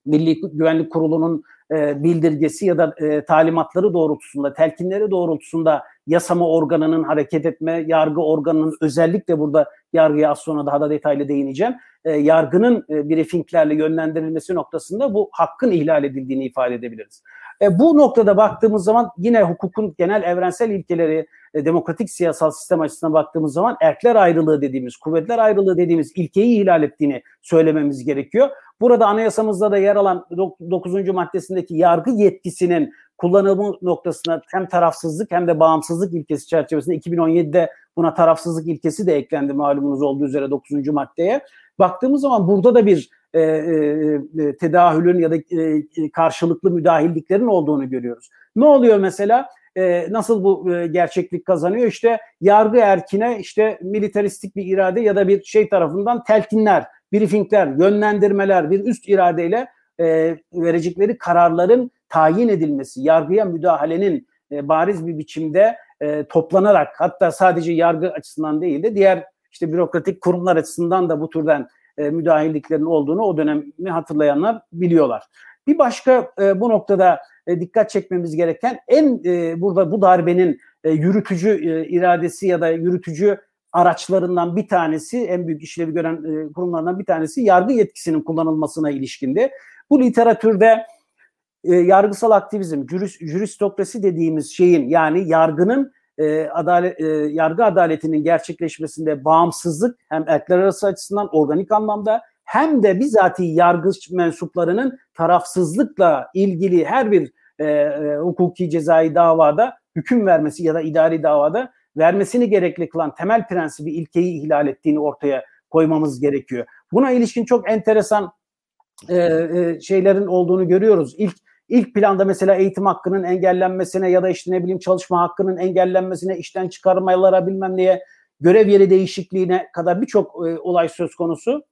Milli Güvenlik Kurulu'nun e, bildirgesi ya da e, talimatları doğrultusunda, telkinleri doğrultusunda yasama organının hareket etme, yargı organının özellikle burada yargıya az sonra daha da detaylı değineceğim. E, yargının e, briefinglerle yönlendirilmesi noktasında bu hakkın ihlal edildiğini ifade edebiliriz. Bu noktada baktığımız zaman yine hukukun genel evrensel ilkeleri, e, demokratik siyasal sistem açısından baktığımız zaman erkler ayrılığı dediğimiz, kuvvetler ayrılığı dediğimiz ilkeyi ihlal ettiğini söylememiz gerekiyor. Burada anayasamızda da yer alan 9. maddesindeki yargı yetkisinin kullanımı noktasına hem tarafsızlık hem de bağımsızlık ilkesi çerçevesinde 2017'de buna tarafsızlık ilkesi de eklendi malumunuz olduğu üzere 9. maddeye. Baktığımız zaman burada da bir e, e, e, tedahülün ya da e, karşılıklı müdahilliklerin olduğunu görüyoruz. Ne oluyor mesela? E, nasıl bu e, gerçeklik kazanıyor? İşte yargı erkine işte militaristik bir irade ya da bir şey tarafından telkinler, briefingler, yönlendirmeler, bir üst iradeyle e, verecekleri kararların tayin edilmesi, yargıya müdahalenin e, bariz bir biçimde e, toplanarak hatta sadece yargı açısından değil de diğer işte bürokratik kurumlar açısından da bu türden e, müdahilliklerin olduğunu o dönemi hatırlayanlar biliyorlar. Bir başka e, bu noktada e, dikkat çekmemiz gereken en e, burada bu darbenin e, yürütücü e, iradesi ya da yürütücü araçlarından bir tanesi, en büyük işlevi gören e, kurumlardan bir tanesi yargı yetkisinin kullanılmasına ilişkindi. Bu literatürde e, yargısal aktivizm, jüris, jüristokrasi dediğimiz şeyin yani yargının e, adalet, e, yargı adaletinin gerçekleşmesinde bağımsızlık hem erkekler arası açısından organik anlamda hem de bizatihi yargı mensuplarının tarafsızlıkla ilgili her bir e, e, hukuki cezai davada hüküm vermesi ya da idari davada vermesini gerekli kılan temel prensibi ilkeyi ihlal ettiğini ortaya koymamız gerekiyor. Buna ilişkin çok enteresan e, e, şeylerin olduğunu görüyoruz. İlk ilk planda mesela eğitim hakkının engellenmesine ya da işte ne bileyim çalışma hakkının engellenmesine, işten çıkarmalara bilmem neye, görev yeri değişikliğine kadar birçok e, olay söz konusu.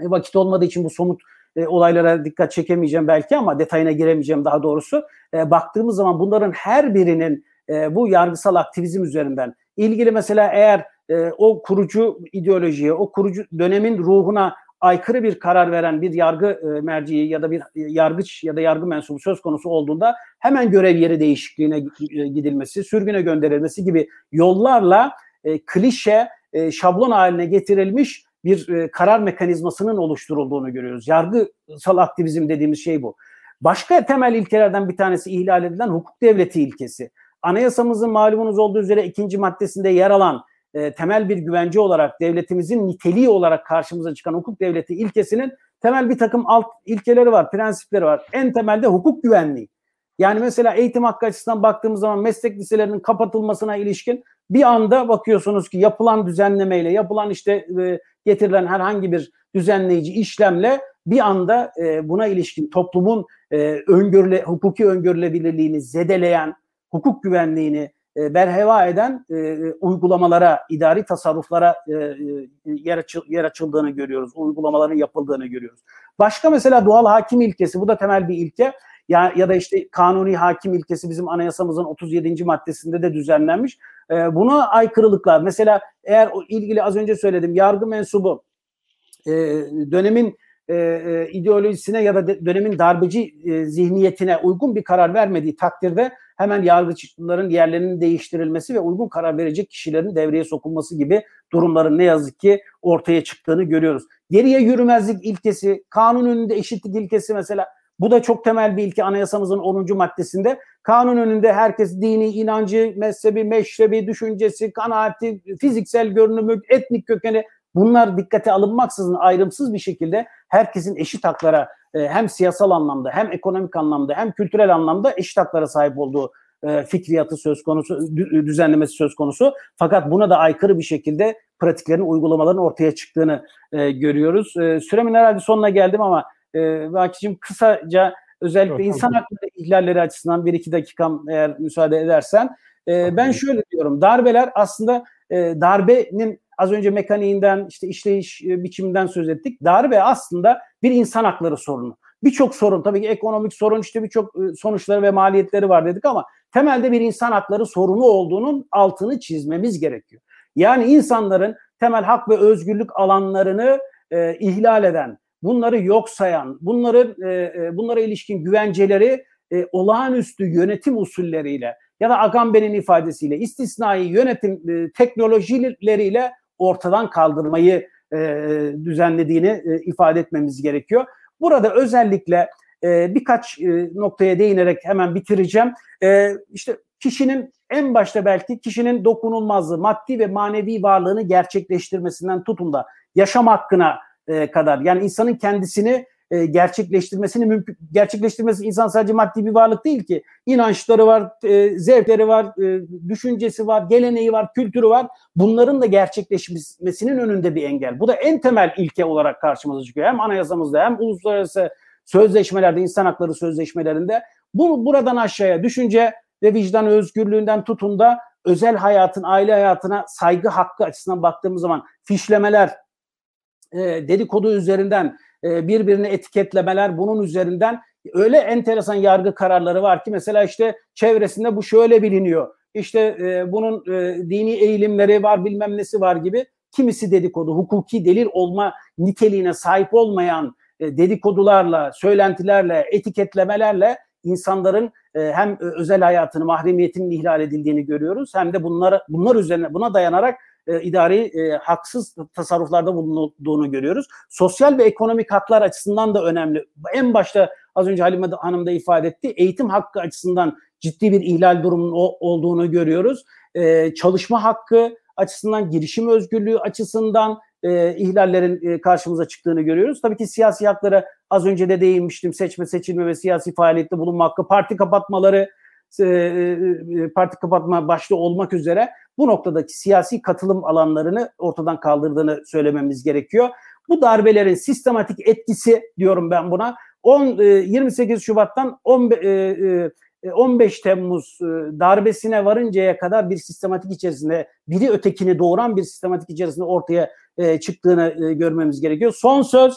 E, vakit olmadığı için bu somut e, olaylara dikkat çekemeyeceğim belki ama detayına giremeyeceğim daha doğrusu. E, baktığımız zaman bunların her birinin e, bu yargısal aktivizm üzerinden ilgili mesela eğer e, o kurucu ideolojiye, o kurucu dönemin ruhuna aykırı bir karar veren bir yargı e, merciği ya da bir yargıç ya da yargı mensubu söz konusu olduğunda hemen görev yeri değişikliğine gidilmesi, sürgüne gönderilmesi gibi yollarla e, klişe, e, şablon haline getirilmiş bir e, karar mekanizmasının oluşturulduğunu görüyoruz. Yargısal aktivizm dediğimiz şey bu. Başka temel ilkelerden bir tanesi ihlal edilen hukuk devleti ilkesi. Anayasamızın malumunuz olduğu üzere ikinci maddesinde yer alan e, temel bir güvence olarak devletimizin niteliği olarak karşımıza çıkan hukuk devleti ilkesinin temel bir takım alt ilkeleri var, prensipleri var. En temelde hukuk güvenliği. Yani mesela eğitim hakkı açısından baktığımız zaman meslek liselerinin kapatılmasına ilişkin bir anda bakıyorsunuz ki yapılan düzenlemeyle, yapılan işte e, getirilen herhangi bir düzenleyici işlemle bir anda e, buna ilişkin toplumun e, öngörüle, hukuki öngörülebilirliğini zedeleyen, hukuk güvenliğini e, berheva eden e, uygulamalara, idari tasarruflara e, e, yer, açı, yer açıldığını görüyoruz. Uygulamaların yapıldığını görüyoruz. Başka mesela doğal hakim ilkesi, bu da temel bir ilke. Ya, ya da işte kanuni hakim ilkesi bizim anayasamızın 37. maddesinde de düzenlenmiş. E, buna aykırılıklar. Mesela eğer o ilgili az önce söyledim yargı mensubu e, dönemin e, e, ideolojisine ya da de, dönemin darbeci e, zihniyetine uygun bir karar vermediği takdirde hemen yargıçların yerlerinin değiştirilmesi ve uygun karar verecek kişilerin devreye sokulması gibi durumların ne yazık ki ortaya çıktığını görüyoruz. Geriye yürümezlik ilkesi, kanun önünde eşitlik ilkesi mesela bu da çok temel bir ilke anayasamızın 10. maddesinde. Kanun önünde herkes dini, inancı, mezhebi, meşrebi, düşüncesi, kanaati, fiziksel görünümü, etnik kökeni bunlar dikkate alınmaksızın ayrımsız bir şekilde herkesin eşit haklara e, hem siyasal anlamda hem ekonomik anlamda hem kültürel anlamda eşit haklara sahip olduğu e, fikriyatı söz konusu, düzenlemesi söz konusu. Fakat buna da aykırı bir şekilde pratiklerin, uygulamaların ortaya çıktığını e, görüyoruz. Süremin herhalde sonuna geldim ama e, Vakicim kısaca özellikle insan hakları ihlalleri açısından bir iki dakikam eğer müsaade edersen. E, ben şöyle diyorum darbeler aslında e, darbenin az önce mekaniğinden işte işleyiş e, biçiminden söz ettik. Darbe aslında bir insan hakları sorunu. Birçok sorun tabii ki ekonomik sorun işte birçok e, sonuçları ve maliyetleri var dedik ama temelde bir insan hakları sorunu olduğunun altını çizmemiz gerekiyor. Yani insanların temel hak ve özgürlük alanlarını e, ihlal eden, bunları yok sayan, bunları e, e, bunlara ilişkin güvenceleri e, olağanüstü yönetim usulleriyle ya da Agamben'in ifadesiyle istisnai yönetim e, teknolojileriyle ortadan kaldırmayı e, düzenlediğini e, ifade etmemiz gerekiyor. Burada özellikle e, birkaç e, noktaya değinerek hemen bitireceğim. E, işte kişinin en başta belki kişinin dokunulmazlığı, maddi ve manevi varlığını gerçekleştirmesinden tutun da yaşam hakkına e, kadar yani insanın kendisini e, gerçekleştirmesini mümkün gerçekleştirmesi insan sadece maddi bir varlık değil ki inançları var, e, zevkleri var, e, düşüncesi var, geleneği var, kültürü var. Bunların da gerçekleşmesinin önünde bir engel. Bu da en temel ilke olarak karşımıza çıkıyor. Hem anayasamızda hem uluslararası sözleşmelerde, insan hakları sözleşmelerinde bu buradan aşağıya düşünce ve vicdan özgürlüğünden tutun da özel hayatın, aile hayatına saygı hakkı açısından baktığımız zaman fişlemeler, e, dedikodu üzerinden e, birbirini etiketlemeler bunun üzerinden öyle enteresan yargı kararları var ki mesela işte çevresinde bu şöyle biliniyor. İşte e, bunun dini eğilimleri var bilmem nesi var gibi kimisi dedikodu hukuki delil olma niteliğine sahip olmayan dedikodularla, söylentilerle, etiketlemelerle insanların hem özel hayatını, mahremiyetinin ihlal edildiğini görüyoruz hem de bunları bunlar üzerine buna dayanarak e, idari e, haksız tasarruflarda bulunduğunu görüyoruz. Sosyal ve ekonomik haklar açısından da önemli. En başta az önce Halime Hanım da ifade etti. Eğitim hakkı açısından ciddi bir ihlal durumunun olduğunu görüyoruz. E, çalışma hakkı açısından, girişim özgürlüğü açısından e, ihlallerin e, karşımıza çıktığını görüyoruz. Tabii ki siyasi haklara az önce de değinmiştim. Seçme, seçilme ve siyasi faaliyette bulunma hakkı, parti kapatmaları, e, e, parti kapatma başta olmak üzere bu noktadaki siyasi katılım alanlarını ortadan kaldırdığını söylememiz gerekiyor. Bu darbelerin sistematik etkisi diyorum ben buna 10 28 Şubat'tan 15 Temmuz darbesine varıncaya kadar bir sistematik içerisinde biri ötekini doğuran bir sistematik içerisinde ortaya çıktığını görmemiz gerekiyor. Son söz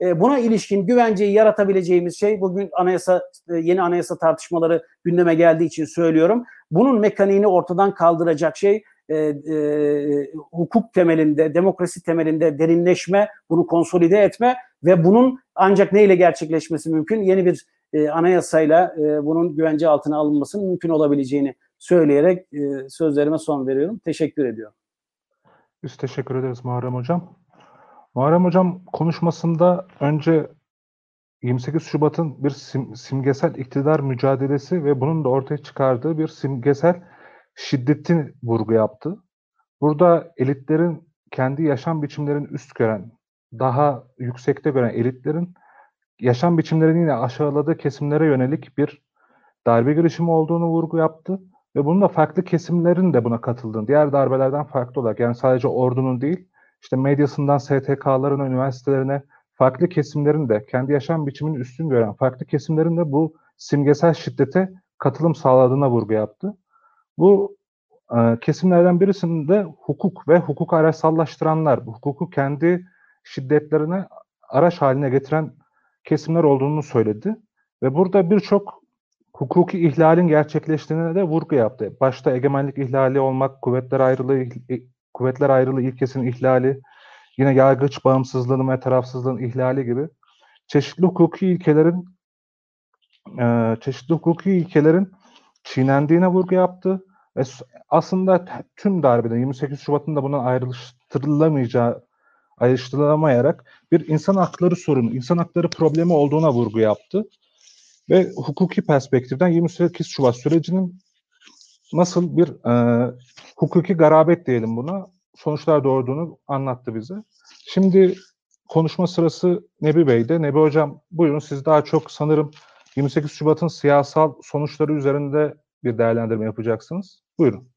e, buna ilişkin güvenceyi yaratabileceğimiz şey bugün anayasa e, yeni anayasa tartışmaları gündeme geldiği için söylüyorum. Bunun mekaniğini ortadan kaldıracak şey e, e, hukuk temelinde, demokrasi temelinde derinleşme, bunu konsolide etme ve bunun ancak neyle gerçekleşmesi mümkün? Yeni bir e, anayasayla e, bunun güvence altına alınmasının mümkün olabileceğini söyleyerek e, sözlerime son veriyorum. Teşekkür ediyorum. Biz teşekkür ederiz Muharrem Hocam. Muharrem Hocam konuşmasında önce 28 Şubat'ın bir sim, simgesel iktidar mücadelesi ve bunun da ortaya çıkardığı bir simgesel şiddetin vurgu yaptı. Burada elitlerin kendi yaşam biçimlerini üst gören, daha yüksekte gören elitlerin yaşam biçimlerini yine aşağıladığı kesimlere yönelik bir darbe girişimi olduğunu vurgu yaptı. Ve bunun da farklı kesimlerin de buna katıldığını, diğer darbelerden farklı olarak yani sadece ordunun değil, işte medyasından STK'larına, üniversitelerine, farklı kesimlerin de kendi yaşam biçimini üstün gören farklı kesimlerin de bu simgesel şiddete katılım sağladığına vurgu yaptı. Bu e, kesimlerden birisinde hukuk ve hukuk araçsallaştıranlar, hukuku kendi şiddetlerine araç haline getiren kesimler olduğunu söyledi. Ve burada birçok hukuki ihlalin gerçekleştiğine de vurgu yaptı. Başta egemenlik ihlali olmak, kuvvetler ayrılığı kuvvetler ayrılığı ilkesinin ihlali, yine yargıç bağımsızlığının ve tarafsızlığın ihlali gibi çeşitli hukuki ilkelerin e, çeşitli hukuki ilkelerin çiğnendiğine vurgu yaptı ve aslında tüm darbede 28 Şubat'ın da bundan ayrıştırılamayacağı ayrıştırılamayarak bir insan hakları sorunu, insan hakları problemi olduğuna vurgu yaptı. Ve hukuki perspektiften 28 Şubat sürecinin nasıl bir e, hukuki garabet diyelim buna sonuçlar doğurduğunu anlattı bize. Şimdi konuşma sırası Nebi Bey'de. Nebi Hocam buyurun siz daha çok sanırım 28 Şubat'ın siyasal sonuçları üzerinde bir değerlendirme yapacaksınız. Buyurun.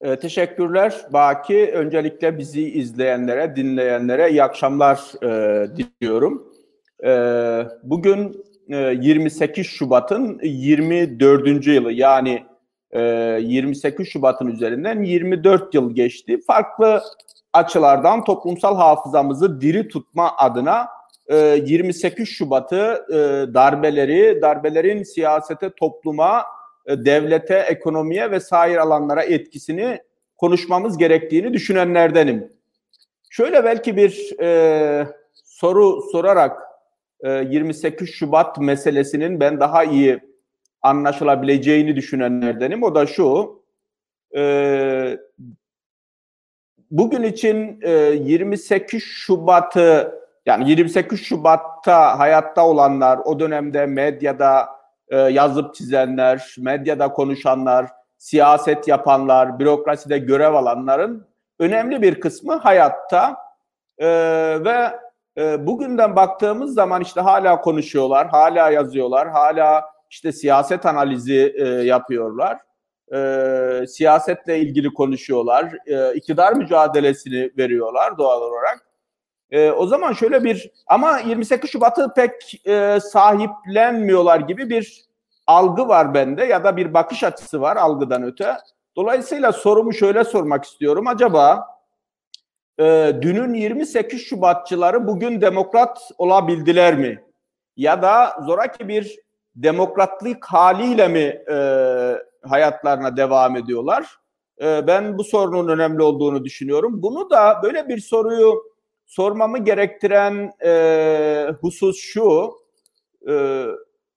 E, teşekkürler Baki. Öncelikle bizi izleyenlere, dinleyenlere iyi akşamlar e, diliyorum. E, bugün e, 28 Şubat'ın 24. yılı yani 28 Şubat'ın üzerinden 24 yıl geçti. Farklı açılardan toplumsal hafızamızı diri tutma adına e, 28 Şubat'ı e, darbeleri, darbelerin siyasete, topluma, e, devlete, ekonomiye ve sair alanlara etkisini konuşmamız gerektiğini düşünenlerdenim. Şöyle belki bir e, soru sorarak e, 28 Şubat meselesinin ben daha iyi anlaşılabileceğini düşünenlerdenim. O da şu, e, bugün için e, 28 Şubat'ı yani 28 Şubat'ta hayatta olanlar, o dönemde medyada e, yazıp çizenler, medyada konuşanlar, siyaset yapanlar, bürokraside görev alanların önemli bir kısmı hayatta e, ve e, bugünden baktığımız zaman işte hala konuşuyorlar, hala yazıyorlar, hala işte siyaset analizi e, yapıyorlar. E, siyasetle ilgili konuşuyorlar, e, iktidar mücadelesini veriyorlar doğal olarak. E, o zaman şöyle bir ama 28 Şubat'ı pek e, sahiplenmiyorlar gibi bir algı var bende ya da bir bakış açısı var algıdan öte. Dolayısıyla sorumu şöyle sormak istiyorum. Acaba e, dünün 28 Şubatçıları bugün demokrat olabildiler mi? Ya da zoraki bir demokratlık haliyle mi e, hayatlarına devam ediyorlar? E, ben bu sorunun önemli olduğunu düşünüyorum. Bunu da böyle bir soruyu sormamı gerektiren e, husus şu. E,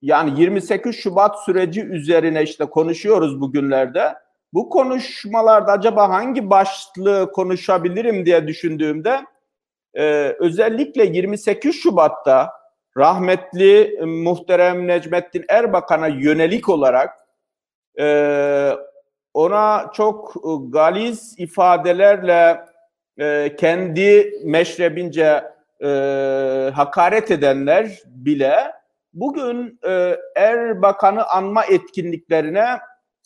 yani 28 Şubat süreci üzerine işte konuşuyoruz bugünlerde. Bu konuşmalarda acaba hangi başlığı konuşabilirim diye düşündüğümde e, özellikle 28 Şubat'ta rahmetli e, muhterem Necmettin Erbakan'a yönelik olarak e, ona çok e, galiz ifadelerle e, kendi meşrebince e, hakaret edenler bile bugün e, Erbakan'ı anma etkinliklerine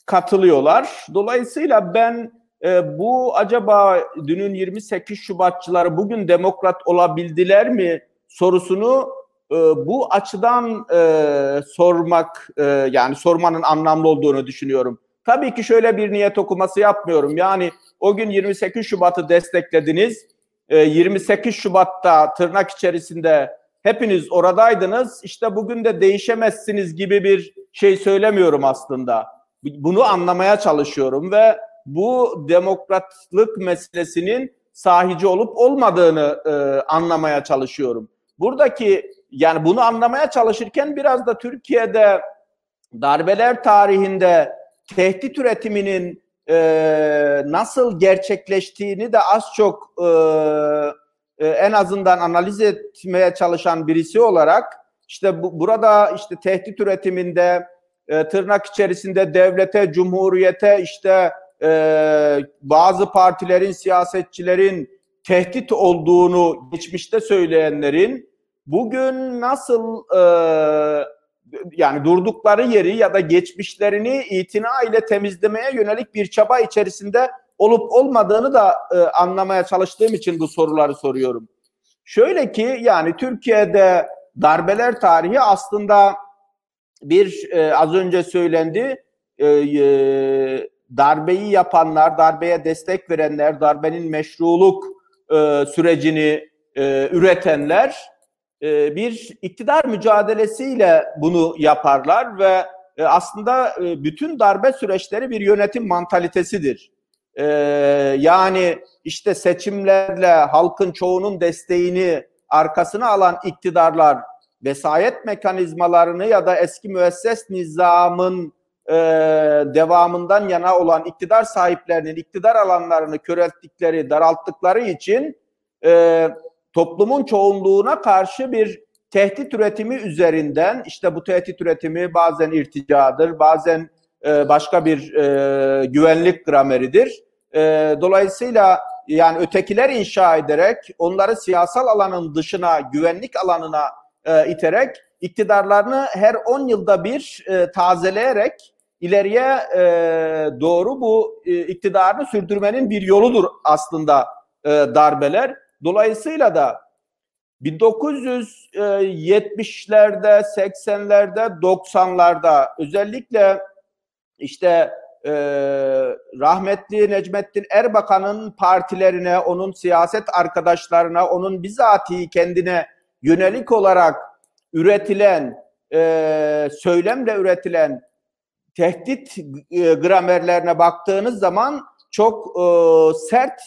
katılıyorlar. Dolayısıyla ben e, bu acaba dünün 28 Şubatçıları bugün demokrat olabildiler mi sorusunu e, bu açıdan e, sormak e, yani sormanın anlamlı olduğunu düşünüyorum. Tabii ki şöyle bir niyet okuması yapmıyorum. Yani o gün 28 Şubat'ı desteklediniz. E, 28 Şubat'ta tırnak içerisinde hepiniz oradaydınız. İşte bugün de değişemezsiniz gibi bir şey söylemiyorum aslında. Bunu anlamaya çalışıyorum ve bu demokratlık meselesinin sahici olup olmadığını e, anlamaya çalışıyorum. Buradaki yani bunu anlamaya çalışırken biraz da Türkiye'de darbeler tarihinde tehdit üretiminin e, nasıl gerçekleştiğini de az çok e, e, en azından analiz etmeye çalışan birisi olarak işte bu, burada işte tehdit üretiminde e, tırnak içerisinde devlete, cumhuriyete işte e, bazı partilerin, siyasetçilerin tehdit olduğunu geçmişte söyleyenlerin bugün nasıl e, yani durdukları yeri ya da geçmişlerini itina ile temizlemeye yönelik bir çaba içerisinde olup olmadığını da e, anlamaya çalıştığım için bu soruları soruyorum. Şöyle ki yani Türkiye'de darbeler tarihi aslında bir e, az önce söylendi e, e, darbeyi yapanlar, darbeye destek verenler, darbenin meşruluk e, sürecini e, üretenler e, bir iktidar mücadelesiyle bunu yaparlar ve e, aslında e, bütün darbe süreçleri bir yönetim mantalitesidir. Yani işte seçimlerle halkın çoğunun desteğini arkasına alan iktidarlar vesayet mekanizmalarını ya da eski müesses nizamın devamından yana olan iktidar sahiplerinin iktidar alanlarını körelttikleri, daralttıkları için toplumun çoğunluğuna karşı bir tehdit üretimi üzerinden işte bu tehdit üretimi bazen irticadır, bazen e, başka bir e, güvenlik grameridir. E, dolayısıyla yani ötekiler inşa ederek onları siyasal alanın dışına, güvenlik alanına iterek iktidarlarını her 10 yılda bir tazeleyerek ileriye doğru bu iktidarını sürdürmenin bir yoludur aslında darbeler. Dolayısıyla da 1970'lerde, 80'lerde, 90'larda özellikle işte e, rahmetli Necmettin Erbakan'ın partilerine, onun siyaset arkadaşlarına, onun bizatihi kendine yönelik olarak üretilen, e, söylemle üretilen tehdit e, gramerlerine baktığınız zaman çok e, sert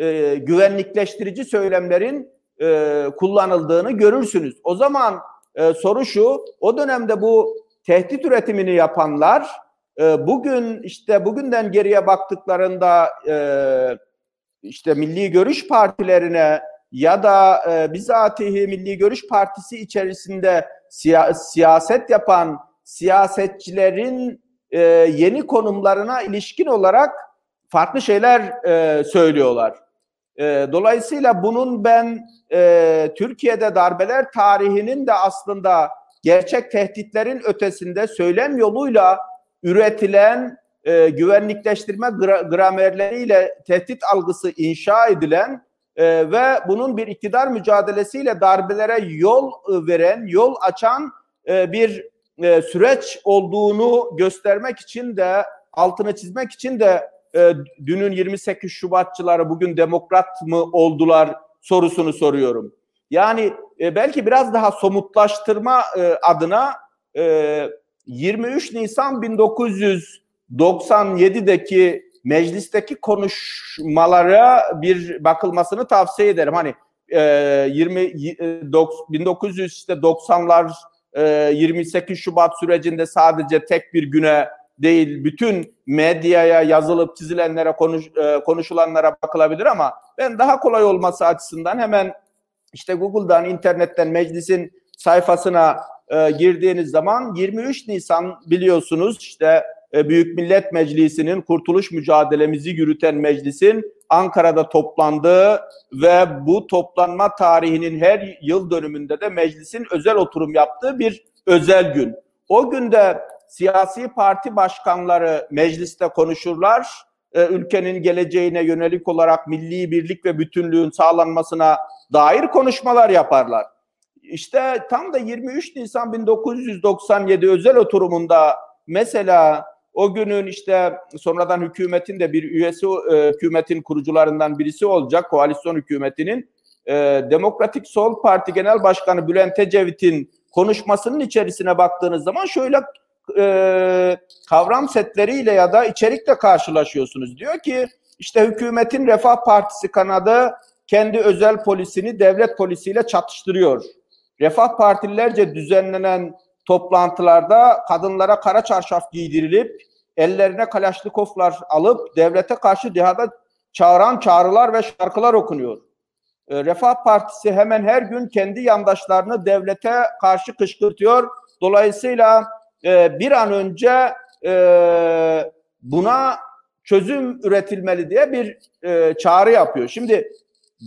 e, güvenlikleştirici söylemlerin e, kullanıldığını görürsünüz. O zaman e, soru şu, o dönemde bu tehdit üretimini yapanlar e, bugün işte bugünden geriye baktıklarında e, işte milli görüş partilerine ya da e, bizatihi Milli Görüş Partisi içerisinde siya, siyaset yapan siyasetçilerin e, yeni konumlarına ilişkin olarak farklı şeyler e, söylüyorlar. E, dolayısıyla bunun ben e, Türkiye'de darbeler tarihinin de aslında gerçek tehditlerin ötesinde söylem yoluyla üretilen e, güvenlikleştirme gra gramerleriyle tehdit algısı inşa edilen e, ve bunun bir iktidar mücadelesiyle darbelere yol e, veren, yol açan e, bir e, süreç olduğunu göstermek için de altını çizmek için de e, dünün 28 Şubatçıları bugün demokrat mı oldular sorusunu soruyorum. Yani e, belki biraz daha somutlaştırma e, adına e, 23 Nisan 1997'deki meclisteki konuşmalara bir bakılmasını tavsiye ederim. Hani e, 20 e, 1990'lar e, 28 Şubat sürecinde sadece tek bir güne değil bütün medyaya yazılıp çizilenlere konuş, e, konuşulanlara bakılabilir ama ben daha kolay olması açısından hemen işte Google'dan internetten meclisin sayfasına e, girdiğiniz zaman 23 Nisan biliyorsunuz işte e, Büyük Millet Meclisi'nin kurtuluş mücadelemizi yürüten meclisin Ankara'da toplandığı ve bu toplanma tarihinin her yıl dönümünde de meclisin özel oturum yaptığı bir özel gün. O günde siyasi parti başkanları mecliste konuşurlar. E, ülkenin geleceğine yönelik olarak milli birlik ve bütünlüğün sağlanmasına dair konuşmalar yaparlar. İşte tam da 23 Nisan 1997 özel oturumunda mesela o günün işte sonradan hükümetin de bir üyesi, e, hükümetin kurucularından birisi olacak, koalisyon hükümetinin e, Demokratik Sol Parti Genel Başkanı Bülent Ecevit'in konuşmasının içerisine baktığınız zaman şöyle e, kavram setleriyle ya da içerikle karşılaşıyorsunuz. Diyor ki işte hükümetin Refah Partisi kanadı kendi özel polisini devlet polisiyle çatıştırıyor. Refah Partililerce düzenlenen toplantılarda kadınlara kara çarşaf giydirilip ellerine kalaşnikoflar alıp devlete karşı dihada çağıran çağrılar ve şarkılar okunuyor. E, Refah Partisi hemen her gün kendi yandaşlarını devlete karşı kışkırtıyor. Dolayısıyla e, bir an önce e, buna çözüm üretilmeli diye bir e, çağrı yapıyor. Şimdi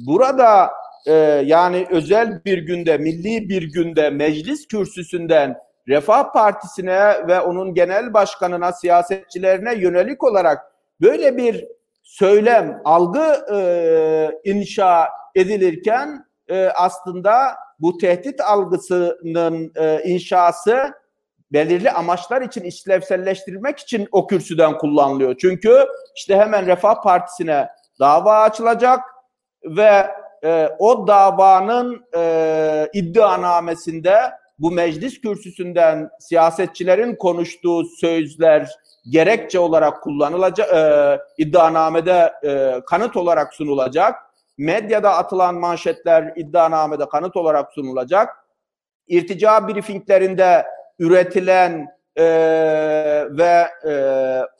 burada e, yani özel bir günde, milli bir günde meclis kürsüsünden Refah Partisi'ne ve onun genel başkanına, siyasetçilerine yönelik olarak böyle bir söylem, algı e, inşa edilirken e, aslında bu tehdit algısının e, inşası belirli amaçlar için işlevselleştirilmek için o kürsüden kullanılıyor. Çünkü işte hemen Refah Partisi'ne dava açılacak ve e, o davanın e, iddianamesinde bu meclis kürsüsünden siyasetçilerin konuştuğu sözler gerekçe olarak kullanılacak, e, iddianamede e, kanıt olarak sunulacak. Medyada atılan manşetler iddianamede kanıt olarak sunulacak. İrtica briefinglerinde üretilen e, ve e,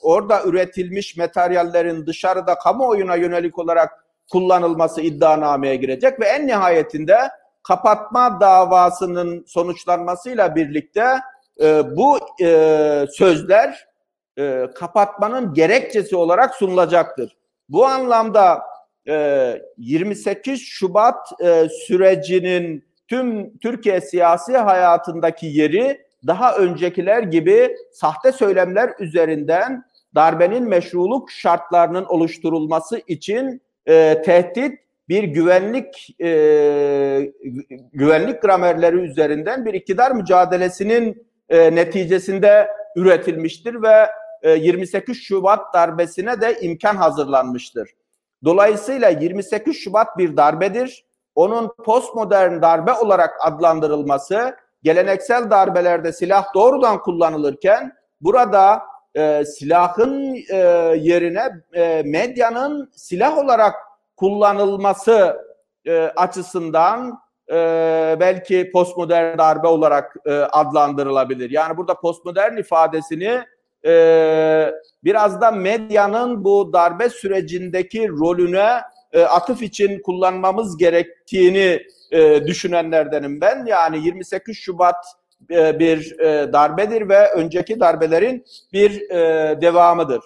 orada üretilmiş materyallerin dışarıda kamuoyuna yönelik olarak kullanılması iddianameye girecek ve en nihayetinde kapatma davasının sonuçlanmasıyla birlikte e, bu e, sözler e, kapatmanın gerekçesi olarak sunulacaktır. Bu anlamda e, 28 Şubat e, sürecinin tüm Türkiye siyasi hayatındaki yeri daha öncekiler gibi sahte söylemler üzerinden darbenin meşruluk şartlarının oluşturulması için e, tehdit bir güvenlik e, güvenlik gramerleri üzerinden bir iktidar mücadelesinin e, neticesinde üretilmiştir ve e, 28 Şubat darbesine de imkan hazırlanmıştır. Dolayısıyla 28 Şubat bir darbedir. Onun postmodern darbe olarak adlandırılması geleneksel darbelerde silah doğrudan kullanılırken burada e, silahın e, yerine e, medyanın silah olarak kullanılması e, açısından e, belki postmodern darbe olarak e, adlandırılabilir. Yani burada postmodern ifadesini e, biraz da medyanın bu darbe sürecindeki rolüne e, atıf için kullanmamız gerektiğini e, düşünenlerdenim ben. Yani 28 Şubat e, bir e, darbedir ve önceki darbelerin bir e, devamıdır.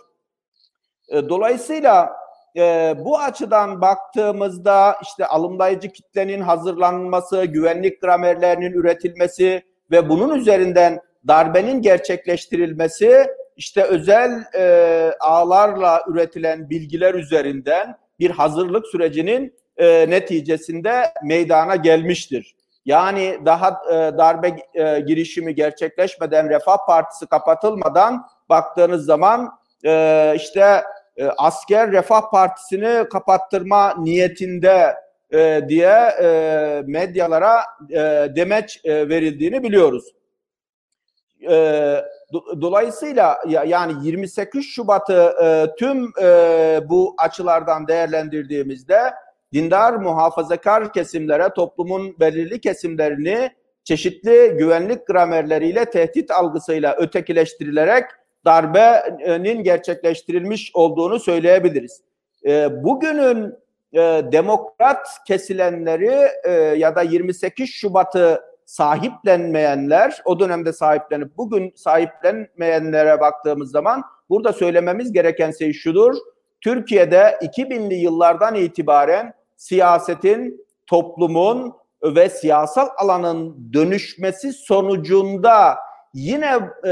E, dolayısıyla e, bu açıdan baktığımızda işte alımlayıcı kitlenin hazırlanması, güvenlik gramerlerinin üretilmesi ve bunun üzerinden darbenin gerçekleştirilmesi işte özel e, ağlarla üretilen bilgiler üzerinden bir hazırlık sürecinin e, neticesinde meydana gelmiştir. Yani daha e, darbe e, girişimi gerçekleşmeden Refah Partisi kapatılmadan baktığınız zaman e, işte e, asker Refah Partisi'ni kapattırma niyetinde e, diye e, medyalara e, demeç e, verildiğini biliyoruz. E, do, dolayısıyla ya, yani 28 Şubat'ı e, tüm e, bu açılardan değerlendirdiğimizde dindar muhafazakar kesimlere toplumun belirli kesimlerini çeşitli güvenlik gramerleriyle tehdit algısıyla ötekileştirilerek darbenin gerçekleştirilmiş olduğunu söyleyebiliriz. E, bugünün e, demokrat kesilenleri e, ya da 28 Şubat'ı sahiplenmeyenler, o dönemde sahiplenip bugün sahiplenmeyenlere baktığımız zaman burada söylememiz gereken şey şudur. Türkiye'de 2000'li yıllardan itibaren siyasetin, toplumun ve siyasal alanın dönüşmesi sonucunda yine e,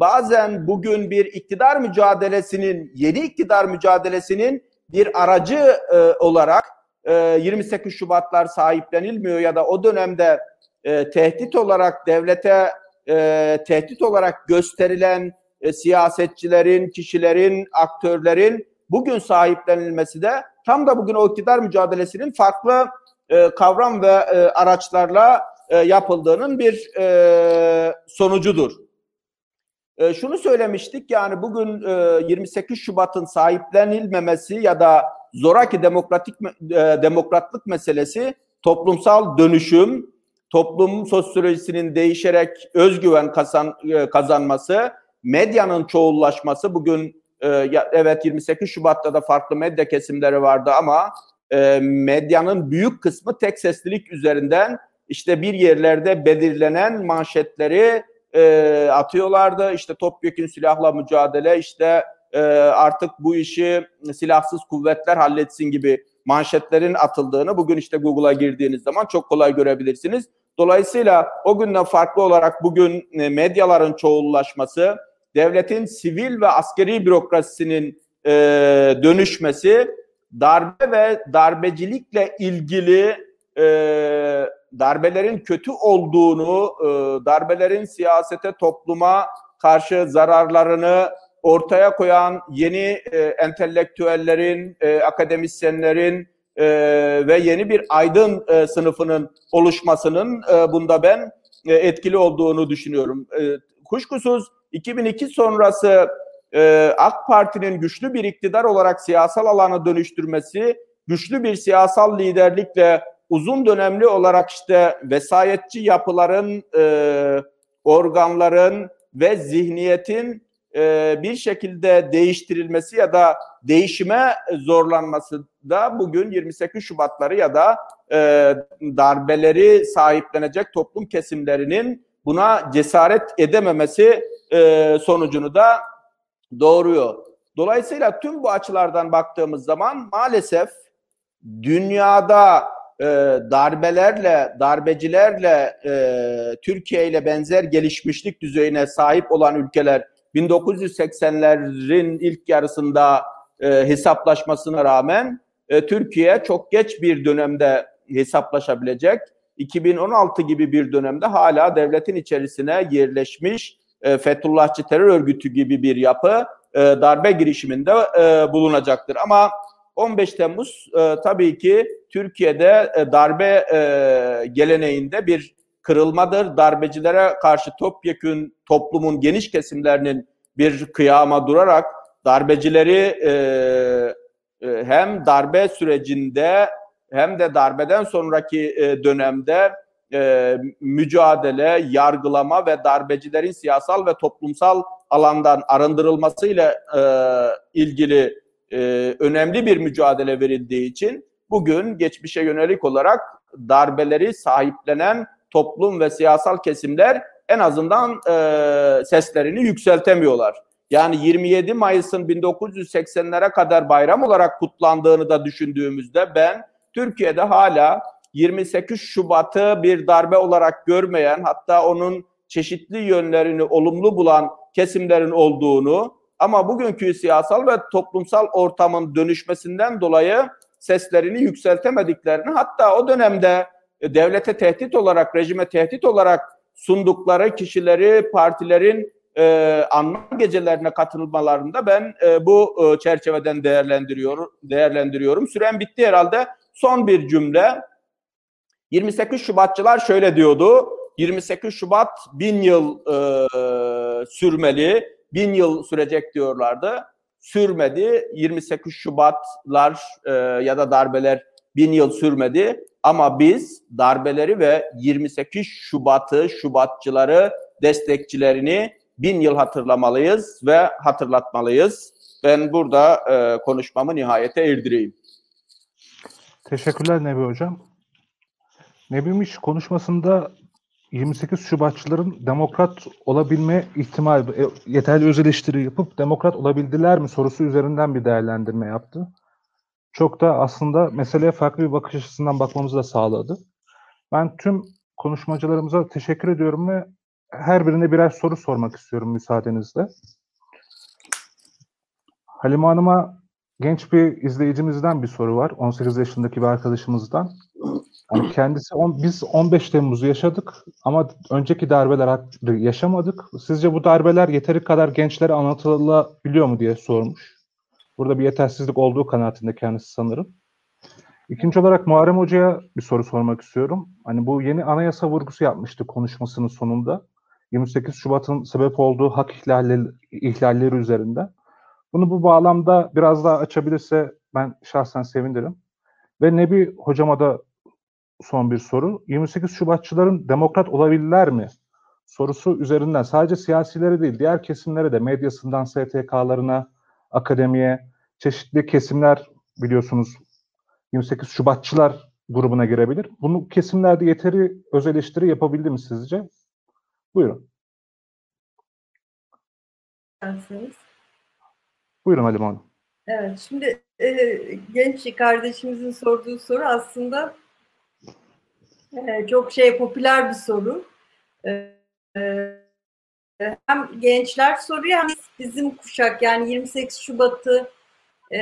bazen bugün bir iktidar mücadelesinin, yeni iktidar mücadelesinin bir aracı e, olarak e, 28 Şubatlar sahiplenilmiyor ya da o dönemde e, tehdit olarak devlete e, tehdit olarak gösterilen e, siyasetçilerin, kişilerin, aktörlerin bugün sahiplenilmesi de tam da bugün o iktidar mücadelesinin farklı e, kavram ve e, araçlarla e, yapıldığının bir e, sonucudur. e, şunu söylemiştik yani bugün e, 28 Şubat'ın sahiplenilmemesi ya da zoraki demokratik e, demokratlık meselesi toplumsal dönüşüm, toplum sosyolojisinin değişerek özgüven kazan, e, kazanması, medyanın çoğullaşması bugün e, ya, evet 28 Şubat'ta da farklı medya kesimleri vardı ama e, medyanın büyük kısmı tek seslilik üzerinden işte bir yerlerde belirlenen manşetleri e, atıyorlardı. İşte topyekun silahla mücadele, işte e, artık bu işi silahsız kuvvetler halletsin gibi manşetlerin atıldığını bugün işte Google'a girdiğiniz zaman çok kolay görebilirsiniz. Dolayısıyla o günden farklı olarak bugün e, medyaların çoğullaşması, devletin sivil ve askeri bürokrasisinin e, dönüşmesi, darbe ve darbecilikle ilgili e, darbelerin kötü olduğunu, e, darbelerin siyasete, topluma karşı zararlarını ortaya koyan yeni e, entelektüellerin, e, akademisyenlerin e, ve yeni bir aydın e, sınıfının oluşmasının e, bunda ben e, etkili olduğunu düşünüyorum. E, kuşkusuz 2002 sonrası e, AK Parti'nin güçlü bir iktidar olarak siyasal alanı dönüştürmesi, güçlü bir siyasal liderlikle uzun dönemli olarak işte vesayetçi yapıların, e, organların ve zihniyetin e, bir şekilde değiştirilmesi ya da değişime zorlanması da bugün 28 Şubatları ya da e, darbeleri sahiplenecek toplum kesimlerinin buna cesaret edememesi e, sonucunu da doğuruyor. Dolayısıyla tüm bu açılardan baktığımız zaman maalesef dünyada e, darbelerle, darbecilerle e, Türkiye ile benzer gelişmişlik düzeyine sahip olan ülkeler 1980'lerin ilk yarısında e, hesaplaşmasına rağmen e, Türkiye çok geç bir dönemde hesaplaşabilecek. 2016 gibi bir dönemde hala devletin içerisine yerleşmiş e, Fethullahçı terör örgütü gibi bir yapı e, darbe girişiminde e, bulunacaktır. Ama 15 Temmuz e, tabii ki Türkiye'de darbe geleneğinde bir kırılmadır. Darbecilere karşı topyekün toplumun geniş kesimlerinin bir kıyama durarak darbecileri hem darbe sürecinde hem de darbeden sonraki dönemde e, mücadele, yargılama ve darbecilerin siyasal ve toplumsal alandan arındırılmasıyla e, ilgili e, önemli bir mücadele verildiği için bugün geçmişe yönelik olarak darbeleri sahiplenen toplum ve siyasal kesimler en azından e, seslerini yükseltemiyorlar. Yani 27 Mayıs'ın 1980'lere kadar bayram olarak kutlandığını da düşündüğümüzde ben Türkiye'de hala 28 Şubat'ı bir darbe olarak görmeyen hatta onun çeşitli yönlerini olumlu bulan kesimlerin olduğunu ama bugünkü siyasal ve toplumsal ortamın dönüşmesinden dolayı seslerini yükseltemediklerini hatta o dönemde e, devlete tehdit olarak, rejime tehdit olarak sundukları kişileri, partilerin e, anma gecelerine katılmalarında ben e, bu e, çerçeveden değerlendiriyorum. değerlendiriyorum. Süren bitti herhalde. Son bir cümle. 28 Şubatçılar şöyle diyordu. 28 Şubat bin yıl e, sürmeli, bin yıl sürecek diyorlardı. Sürmedi. 28 Şubatlar e, ya da darbeler bin yıl sürmedi. Ama biz darbeleri ve 28 Şubat'ı, Şubatçıları, destekçilerini bin yıl hatırlamalıyız ve hatırlatmalıyız. Ben burada e, konuşmamı nihayete erdireyim. Teşekkürler Nebi Hocam. Nebimiş konuşmasında 28 Şubatçıların demokrat olabilme ihtimali, e, yeterli öz eleştiri yapıp demokrat olabildiler mi sorusu üzerinden bir değerlendirme yaptı. Çok da aslında meseleye farklı bir bakış açısından bakmamızı da sağladı. Ben tüm konuşmacılarımıza teşekkür ediyorum ve her birine birer soru sormak istiyorum müsaadenizle. Halime Hanım'a genç bir izleyicimizden bir soru var. 18 yaşındaki bir arkadaşımızdan. Yani kendisi on, biz 15 Temmuz'u yaşadık ama önceki darbeler yaşamadık. Sizce bu darbeler yeteri kadar gençlere anlatılabiliyor mu diye sormuş. Burada bir yetersizlik olduğu kanaatinde kendisi sanırım. İkinci olarak Muharrem Hoca'ya bir soru sormak istiyorum. Hani bu yeni anayasa vurgusu yapmıştı konuşmasının sonunda. 28 Şubat'ın sebep olduğu hak ihlalleri, ihlalleri üzerinden. Bunu bu bağlamda biraz daha açabilirse ben şahsen sevinirim. Ve Nebi hocama da son bir soru. 28 Şubatçıların demokrat olabilirler mi? Sorusu üzerinden sadece siyasileri değil, diğer kesimlere de medyasından STK'larına, akademiye, çeşitli kesimler biliyorsunuz 28 Şubatçılar grubuna girebilir. Bunu kesimlerde yeteri öz eleştiri yapabildi mi sizce? Buyurun. Dersiniz. Buyurun Halim Hanım. Evet, şimdi e, genç kardeşimizin sorduğu soru aslında çok şey popüler bir soru. E, e, hem gençler soruyor hem bizim kuşak yani 28 Şubat'ı e,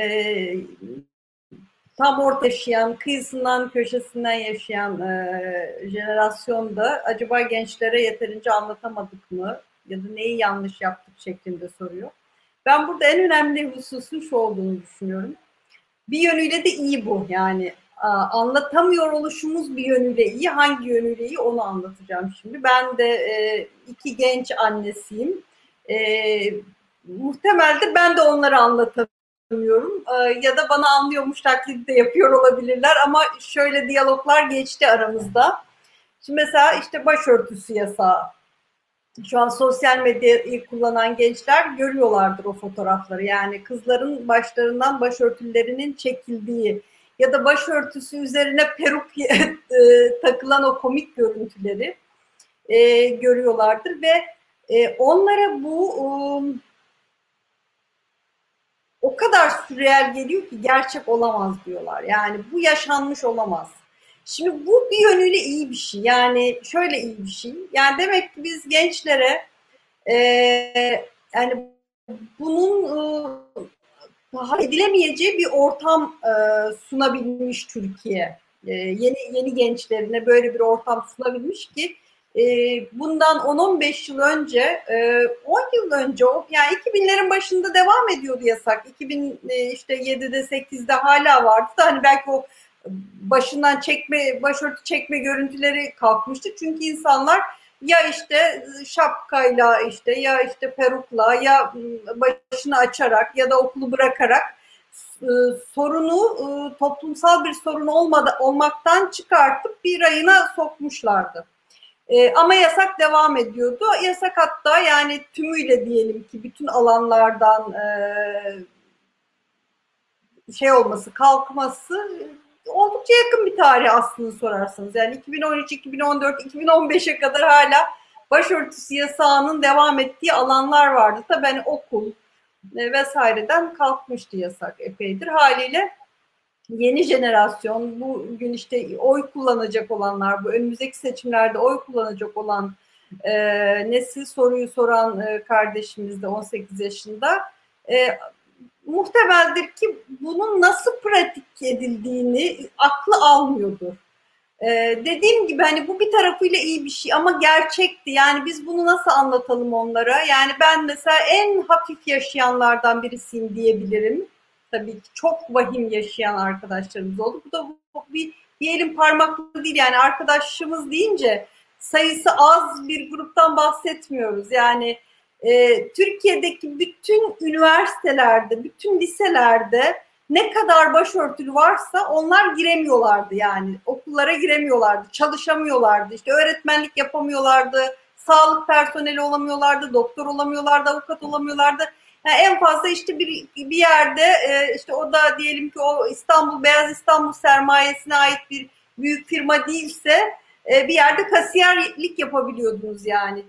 tam orta yaşayan, kıyısından köşesinden yaşayan e, jenerasyonda acaba gençlere yeterince anlatamadık mı ya da neyi yanlış yaptık şeklinde soruyor. Ben burada en önemli hususun şu olduğunu düşünüyorum. Bir yönüyle de iyi bu yani anlatamıyor oluşumuz bir yönüyle iyi. Hangi yönüyle iyi onu anlatacağım şimdi. Ben de e, iki genç annesiyim. E, muhtemelde ben de onları anlatamıyorum. E, ya da bana anlıyormuş taklidi de yapıyor olabilirler. Ama şöyle diyaloglar geçti aramızda. Şimdi mesela işte başörtüsü yasağı şu an sosyal medyayı kullanan gençler görüyorlardır o fotoğrafları. Yani kızların başlarından başörtülerinin çekildiği ya da başörtüsü üzerine peruk e, takılan o komik görüntüleri e, görüyorlardır ve e, onlara bu um, o kadar sürreal geliyor ki gerçek olamaz diyorlar. Yani bu yaşanmış olamaz. Şimdi bu bir yönüyle iyi bir şey. Yani şöyle iyi bir şey. Yani demek ki biz gençlere e, yani bunun e, edilemeyeceği bir ortam e, sunabilmiş Türkiye. E, yeni yeni gençlerine böyle bir ortam sunabilmiş ki e, bundan 10-15 yıl önce, e, 10 yıl önce, yani 2000'lerin başında devam ediyordu yasak. 2000 e, işte 7'de 8'de hala vardı da hani belki o başından çekme, başörtü çekme görüntüleri kalkmıştı. Çünkü insanlar ya işte şapkayla işte ya işte perukla ya başını açarak ya da okulu bırakarak e, sorunu e, toplumsal bir sorun olmadı, olmaktan çıkartıp bir ayına sokmuşlardı. Ama yasak devam ediyordu. Yasak hatta yani tümüyle diyelim ki bütün alanlardan şey olması, kalkması oldukça yakın bir tarih aslında sorarsanız. Yani 2013, 2014, 2015'e kadar hala başörtüsü yasağının devam ettiği alanlar vardı. Tabii hani okul e, vesaireden kalkmıştı yasak epeydir. Haliyle yeni jenerasyon bugün işte oy kullanacak olanlar, bu önümüzdeki seçimlerde oy kullanacak olan e, nesil soruyu soran e, kardeşimiz de 18 yaşında e, muhtemeldir ki bunun nasıl pratik edildiğini aklı almıyordur. Ee, dediğim gibi hani bu bir tarafıyla iyi bir şey ama gerçekti. Yani biz bunu nasıl anlatalım onlara? Yani ben mesela en hafif yaşayanlardan birisiyim diyebilirim. Tabii ki çok vahim yaşayan arkadaşlarımız oldu. Bu da bu, bir diyelim parmaklı değil yani arkadaşımız deyince sayısı az bir gruptan bahsetmiyoruz. Yani e, Türkiye'deki bütün üniversitelerde, bütün liselerde ne kadar başörtülü varsa onlar giremiyorlardı yani. Okullara giremiyorlardı, çalışamıyorlardı, işte öğretmenlik yapamıyorlardı, sağlık personeli olamıyorlardı, doktor olamıyorlardı, avukat olamıyorlardı. Yani en fazla işte bir, bir yerde e, işte o da diyelim ki o İstanbul Beyaz İstanbul sermayesine ait bir büyük firma değilse e, bir yerde kasiyerlik yapabiliyordunuz yani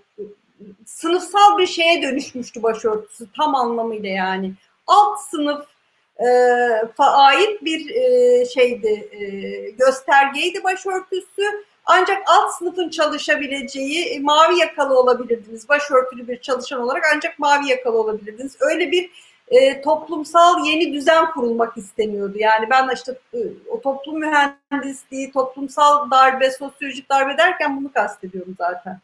sınıfsal bir şeye dönüşmüştü başörtüsü tam anlamıyla yani. Alt sınıf e, ait bir e, şeydi, e, göstergeydi başörtüsü. Ancak alt sınıfın çalışabileceği e, mavi yakalı olabilirdiniz. Başörtülü bir çalışan olarak ancak mavi yakalı olabilirdiniz. Öyle bir e, toplumsal yeni düzen kurulmak isteniyordu. Yani ben işte e, o toplum mühendisliği, toplumsal darbe, sosyolojik darbe derken bunu kastediyorum zaten.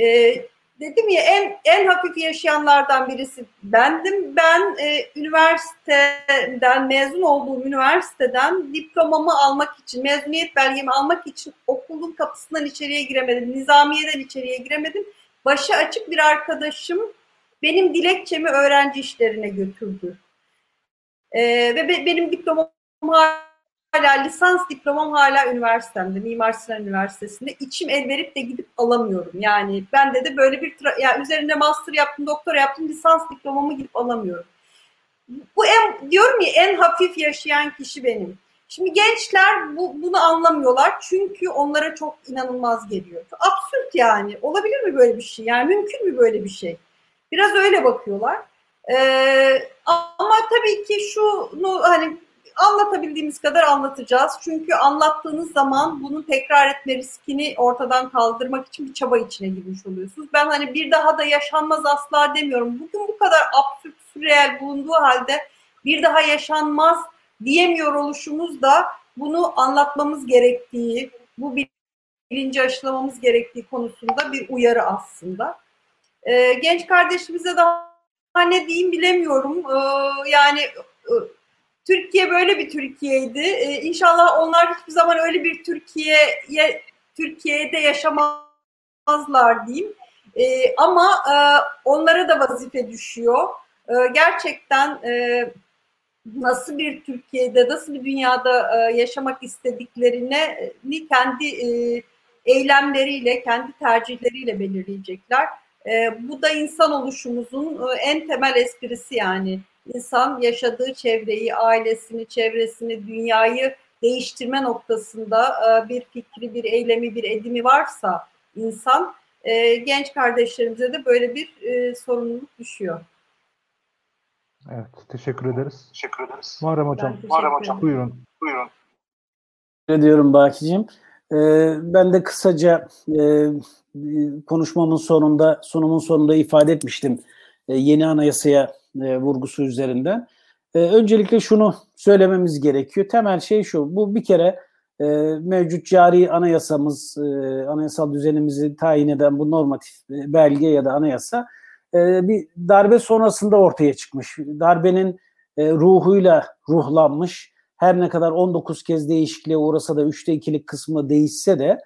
E, dedim ya en en hafif yaşayanlardan birisi bendim. Ben e, üniversiteden mezun olduğum üniversiteden diplomamı almak için, mezuniyet belgemi almak için okulun kapısından içeriye giremedim. Nizamiye'den içeriye giremedim. başı açık bir arkadaşım benim dilekçemi öğrenci işlerine götürdü. Ee, ve be, benim diplomam hala lisans diplomam hala üniversitemde, Mimar Sinan Üniversitesi'nde. içim el verip de gidip alamıyorum. Yani ben de böyle bir yani üzerinde master yaptım, doktora yaptım, lisans diplomamı gidip alamıyorum. Bu en diyorum ya en hafif yaşayan kişi benim. Şimdi gençler bu, bunu anlamıyorlar çünkü onlara çok inanılmaz geliyor. Absürt yani. Olabilir mi böyle bir şey? Yani mümkün mü böyle bir şey? Biraz öyle bakıyorlar. Ee, ama tabii ki şunu hani anlatabildiğimiz kadar anlatacağız. Çünkü anlattığınız zaman bunun tekrar etme riskini ortadan kaldırmak için bir çaba içine girmiş oluyorsunuz. Ben hani bir daha da yaşanmaz asla demiyorum. Bugün bu kadar absürt, sürreel bulunduğu halde bir daha yaşanmaz diyemiyor oluşumuz da bunu anlatmamız gerektiği, bu bilinci aşılamamız gerektiği konusunda bir uyarı aslında. Ee, genç kardeşimize daha ne diyeyim bilemiyorum. Ee, yani e, Türkiye böyle bir Türkiye'ydi. Ee, inşallah onlar hiçbir zaman öyle bir Türkiye'ye Türkiye'de yaşamazlar diyeyim. Ee, ama e, onlara da vazife düşüyor. Ee, gerçekten e, nasıl bir Türkiye'de, nasıl bir dünyada e, yaşamak istediklerini kendi e, eylemleriyle, kendi tercihleriyle belirleyecekler. E, bu da insan oluşumuzun e, en temel esprisi yani. İnsan yaşadığı çevreyi, ailesini, çevresini, dünyayı değiştirme noktasında e, bir fikri, bir eylemi, bir edimi varsa insan, e, genç kardeşlerimize de böyle bir e, sorumluluk düşüyor. Evet, teşekkür ederiz. Teşekkür ederiz. Muharrem Hocam, Muharrem Hocam. buyurun. Buyurun. ediyorum Bakicim. Ee, ben de kısaca e, konuşmamın sonunda, sunumun sonunda ifade etmiştim e, yeni anayasaya e, vurgusu üzerinden. E, öncelikle şunu söylememiz gerekiyor. Temel şey şu, bu bir kere e, mevcut cari anayasamız, e, anayasal düzenimizi tayin eden bu normatif e, belge ya da anayasa e, bir darbe sonrasında ortaya çıkmış. Darbenin e, ruhuyla ruhlanmış, her ne kadar 19 kez değişikliğe uğrasa da 3'te 2'lik kısmı değişse de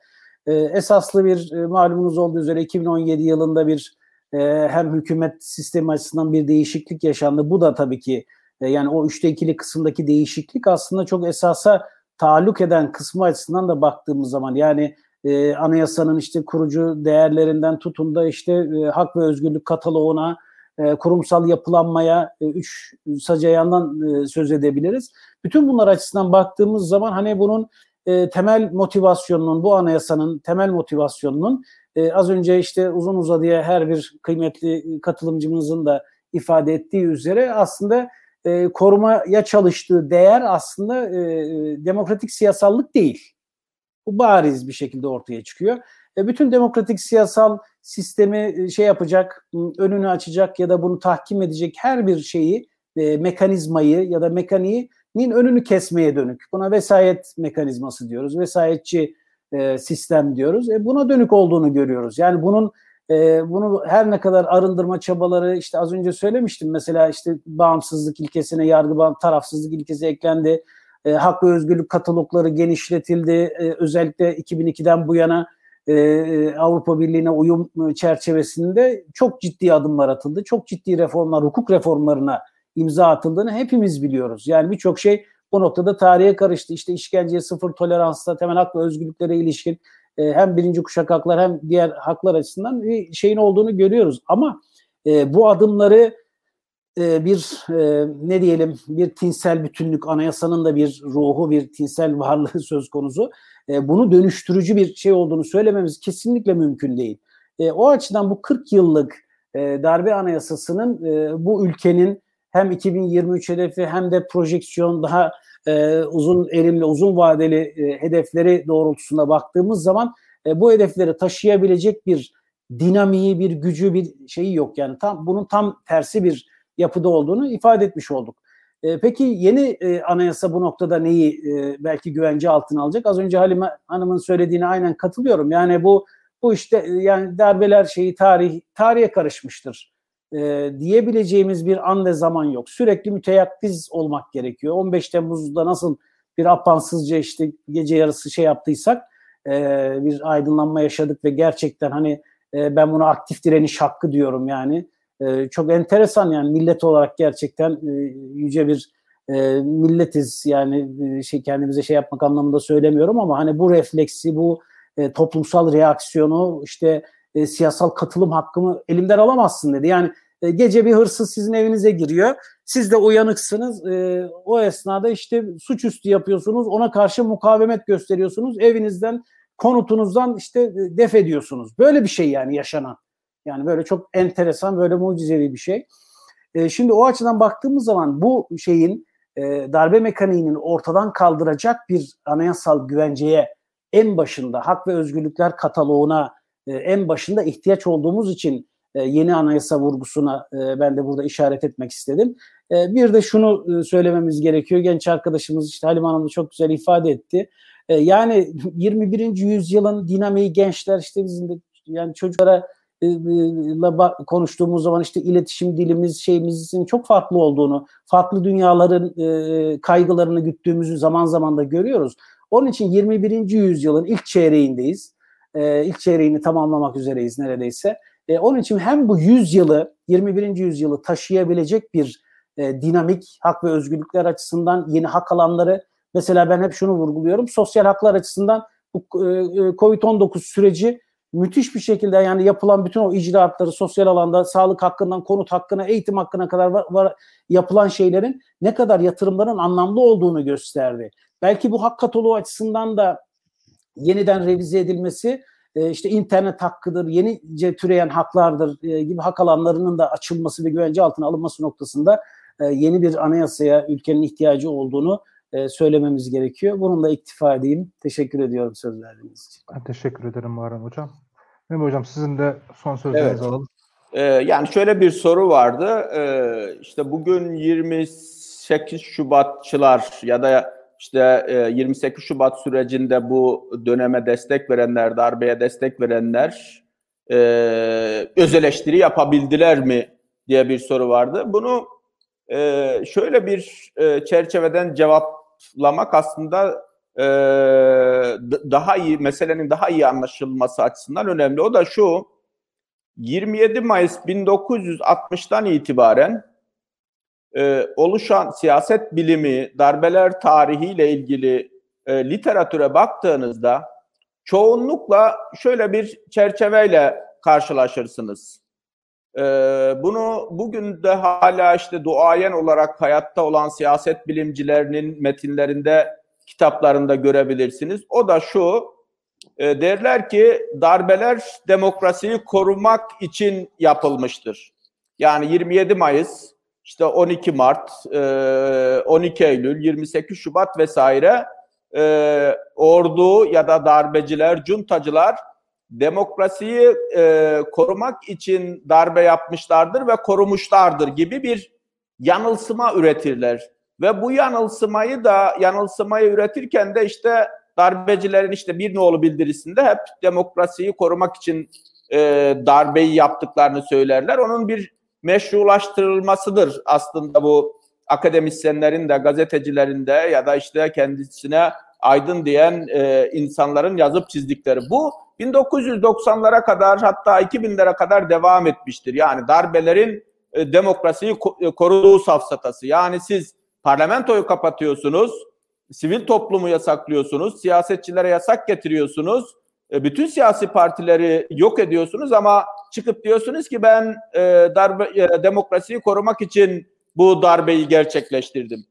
e, esaslı bir e, malumunuz olduğu üzere 2017 yılında bir e, hem hükümet sistemi açısından bir değişiklik yaşandı. Bu da tabii ki e, yani o 3'te 2'lik kısımdaki değişiklik aslında çok esasa taalluk eden kısmı açısından da baktığımız zaman yani e, anayasanın işte kurucu değerlerinden tutun da işte e, hak ve özgürlük kataloğuna, e, kurumsal yapılanmaya e, üç saca yandan e, söz edebiliriz. Bütün bunlar açısından baktığımız zaman hani bunun e, temel motivasyonunun, bu anayasanın temel motivasyonunun e, az önce işte uzun uzadıya her bir kıymetli katılımcımızın da ifade ettiği üzere aslında e, korumaya çalıştığı değer aslında e, demokratik siyasallık değil. Bu bariz bir şekilde ortaya çıkıyor. E, bütün demokratik siyasal sistemi e, şey yapacak, önünü açacak ya da bunu tahkim edecek her bir şeyi, e, mekanizmayı ya da mekaniğinin önünü kesmeye dönük. Buna vesayet mekanizması diyoruz, vesayetçi e, sistem diyoruz. E, buna dönük olduğunu görüyoruz. Yani bunun e, bunu her ne kadar arındırma çabaları işte az önce söylemiştim mesela işte bağımsızlık ilkesine yargı tarafsızlık ilkesi eklendi e, hak ve özgürlük katalogları genişletildi. E, özellikle 2002'den bu yana e, e, Avrupa Birliği'ne uyum çerçevesinde çok ciddi adımlar atıldı. Çok ciddi reformlar, hukuk reformlarına imza atıldığını hepimiz biliyoruz. Yani birçok şey bu noktada tarihe karıştı. İşte işkenceye sıfır toleransla temel hak ve özgürlüklere ilişkin e, hem birinci kuşak haklar hem diğer haklar açısından bir şeyin olduğunu görüyoruz. Ama e, bu adımları e, bir e, ne diyelim bir tinsel bütünlük anayasanın da bir ruhu bir tinsel varlığı söz konusu. E, bunu dönüştürücü bir şey olduğunu söylememiz kesinlikle mümkün değil. E, o açıdan bu 40 yıllık e, darbe anayasasının e, bu ülkenin hem 2023 hedefi hem de projeksiyon daha e, uzun erimli, uzun vadeli e, hedefleri doğrultusunda baktığımız zaman e, bu hedefleri taşıyabilecek bir dinamiği, bir gücü, bir şeyi yok. Yani tam bunun tam tersi bir yapıda olduğunu ifade etmiş olduk. E, peki yeni e, anayasa bu noktada neyi e, belki güvence altına alacak? Az önce Halime Hanım'ın söylediğine aynen katılıyorum. Yani bu bu işte e, yani darbeler şeyi tarih tarihe karışmıştır e, diyebileceğimiz bir an ve zaman yok. Sürekli müteyakkiz olmak gerekiyor. 15 Temmuz'da nasıl bir apansızca işte gece yarısı şey yaptıysak e, bir aydınlanma yaşadık ve gerçekten hani E, ben buna aktif direniş hakkı diyorum yani. E, çok enteresan yani millet olarak gerçekten e, yüce bir e, milletiz yani e, şey kendimize şey yapmak anlamında söylemiyorum ama hani bu refleksi bu e, toplumsal reaksiyonu işte e, siyasal katılım hakkımı elimden alamazsın dedi. Yani e, gece bir hırsız sizin evinize giriyor. Siz de uyanıksınız. E, o esnada işte suçüstü yapıyorsunuz. Ona karşı mukavemet gösteriyorsunuz. Evinizden, konutunuzdan işte e, def ediyorsunuz. Böyle bir şey yani yaşanan. Yani böyle çok enteresan, böyle mucizevi bir şey. Şimdi o açıdan baktığımız zaman bu şeyin darbe mekaniğinin ortadan kaldıracak bir anayasal güvenceye en başında hak ve özgürlükler kataloğuna en başında ihtiyaç olduğumuz için e, yeni anayasa vurgusuna e, ben de burada işaret etmek istedim. E, bir de şunu söylememiz gerekiyor. Genç arkadaşımız işte Halim Hanım da çok güzel ifade etti. Yani 21. yüzyılın dinamiği gençler işte bizim de yani çocuklara konuştuğumuz zaman işte iletişim dilimiz şeyimizin çok farklı olduğunu, farklı dünyaların kaygılarını güttüğümüzü zaman zaman da görüyoruz. Onun için 21. yüzyılın ilk çeyreğindeyiz. E, ilk çeyreğini tamamlamak üzereyiz neredeyse. E, onun için hem bu yüzyılı, 21. yüzyılı taşıyabilecek bir e, dinamik hak ve özgürlükler açısından yeni hak alanları, mesela ben hep şunu vurguluyorum, sosyal haklar açısından bu e, Covid-19 süreci müthiş bir şekilde yani yapılan bütün o icraatları sosyal alanda sağlık hakkından konut hakkına eğitim hakkına kadar var, var, yapılan şeylerin ne kadar yatırımların anlamlı olduğunu gösterdi. Belki bu hak kataloğu açısından da yeniden revize edilmesi e, işte internet hakkıdır, yenice türeyen haklardır e, gibi hak alanlarının da açılması ve güvence altına alınması noktasında e, yeni bir anayasaya ülkenin ihtiyacı olduğunu e, söylememiz gerekiyor. Bununla iktifa edeyim. Teşekkür ediyorum söz verdiğiniz için. Ben teşekkür ederim Muharrem Hocam. Mehmet Hocam sizin de son sözlerinizi evet. alalım. Ee, yani şöyle bir soru vardı. Ee, işte bugün 28 Şubatçılar ya da işte 28 Şubat sürecinde bu döneme destek verenler, darbeye destek verenler e, öz eleştiri yapabildiler mi diye bir soru vardı. Bunu e, şöyle bir e, çerçeveden cevaplamak aslında daha iyi meselenin daha iyi anlaşılması açısından önemli. O da şu 27 Mayıs 1960'tan itibaren e, oluşan siyaset bilimi, darbeler tarihiyle ilgili e, literatüre baktığınızda çoğunlukla şöyle bir çerçeveyle karşılaşırsınız. E, bunu bugün de hala işte duayen olarak hayatta olan siyaset bilimcilerinin metinlerinde, kitaplarında görebilirsiniz. O da şu, e, derler ki darbeler demokrasiyi korumak için yapılmıştır. Yani 27 Mayıs işte 12 Mart, 12 Eylül, 28 Şubat vesaire ordu ya da darbeciler, cuntacılar demokrasiyi korumak için darbe yapmışlardır ve korumuşlardır gibi bir yanılsıma üretirler. Ve bu yanılsımayı da yanılsımayı üretirken de işte darbecilerin işte bir nolu bildirisinde hep demokrasiyi korumak için e, darbeyi yaptıklarını söylerler. Onun bir meşrulaştırılmasıdır aslında bu akademisyenlerin de gazetecilerin de ya da işte kendisine aydın diyen e, insanların yazıp çizdikleri. Bu 1990'lara kadar hatta 2000'lere kadar devam etmiştir. Yani darbelerin e, demokrasiyi ko- e, koruduğu safsatası. Yani siz parlamentoyu kapatıyorsunuz, sivil toplumu yasaklıyorsunuz, siyasetçilere yasak getiriyorsunuz, e, bütün siyasi partileri yok ediyorsunuz ama çıkıp diyorsunuz ki ben e, darbe e, demokrasiyi korumak için bu darbeyi gerçekleştirdim.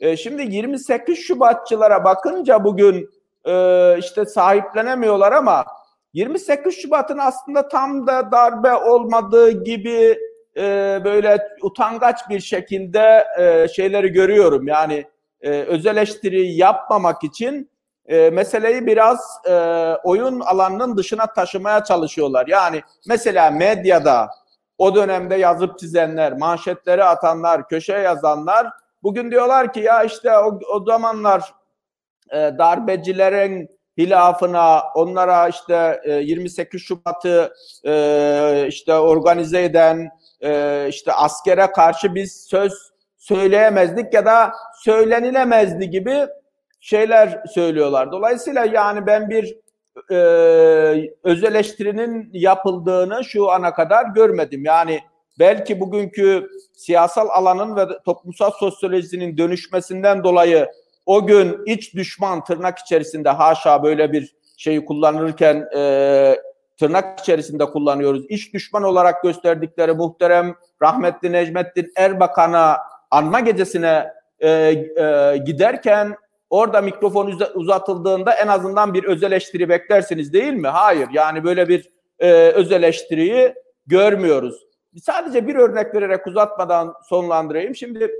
E, şimdi 28 Şubatçılara bakınca bugün e, işte sahiplenemiyorlar ama 28 Şubat'ın aslında tam da darbe olmadığı gibi e, böyle utangaç bir şekilde e, şeyleri görüyorum. Yani e, öz yapmamak için e, meseleyi biraz e, oyun alanının dışına taşımaya çalışıyorlar. Yani mesela medyada o dönemde yazıp çizenler, manşetleri atanlar, köşe yazanlar bugün diyorlar ki ya işte o, o zamanlar e, darbecilerin hilafına, onlara işte e, 28 Şubat'ı e, işte organize eden e, işte askere karşı biz söz söyleyemezdik ya da söylenilemezdi gibi şeyler söylüyorlar. Dolayısıyla yani ben bir e, öz yapıldığını şu ana kadar görmedim. Yani belki bugünkü siyasal alanın ve toplumsal sosyolojinin dönüşmesinden dolayı o gün iç düşman tırnak içerisinde haşa böyle bir şeyi kullanırken e, tırnak içerisinde kullanıyoruz. İç düşman olarak gösterdikleri muhterem rahmetli Necmettin Erbakan'a anma gecesine e, e, giderken orada mikrofon uzatıldığında en azından bir öz eleştiri beklersiniz değil mi? Hayır yani böyle bir e, öz eleştiriyi görmüyoruz. Sadece bir örnek vererek uzatmadan sonlandırayım. Şimdi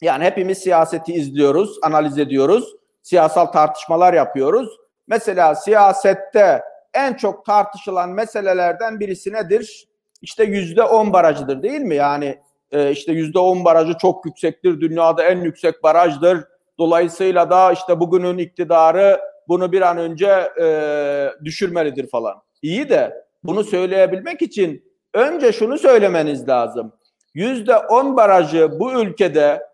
yani hepimiz siyaseti izliyoruz, analiz ediyoruz, siyasal tartışmalar yapıyoruz. Mesela siyasette en çok tartışılan meselelerden birisi nedir? İşte yüzde on barajıdır değil mi? Yani e, işte yüzde on barajı çok yüksektir, dünyada en yüksek barajdır. Dolayısıyla da işte bugünün iktidarı bunu bir an önce e, düşürmelidir falan. İyi de bunu söyleyebilmek için önce şunu söylemeniz lazım. Yüzde on barajı bu ülkede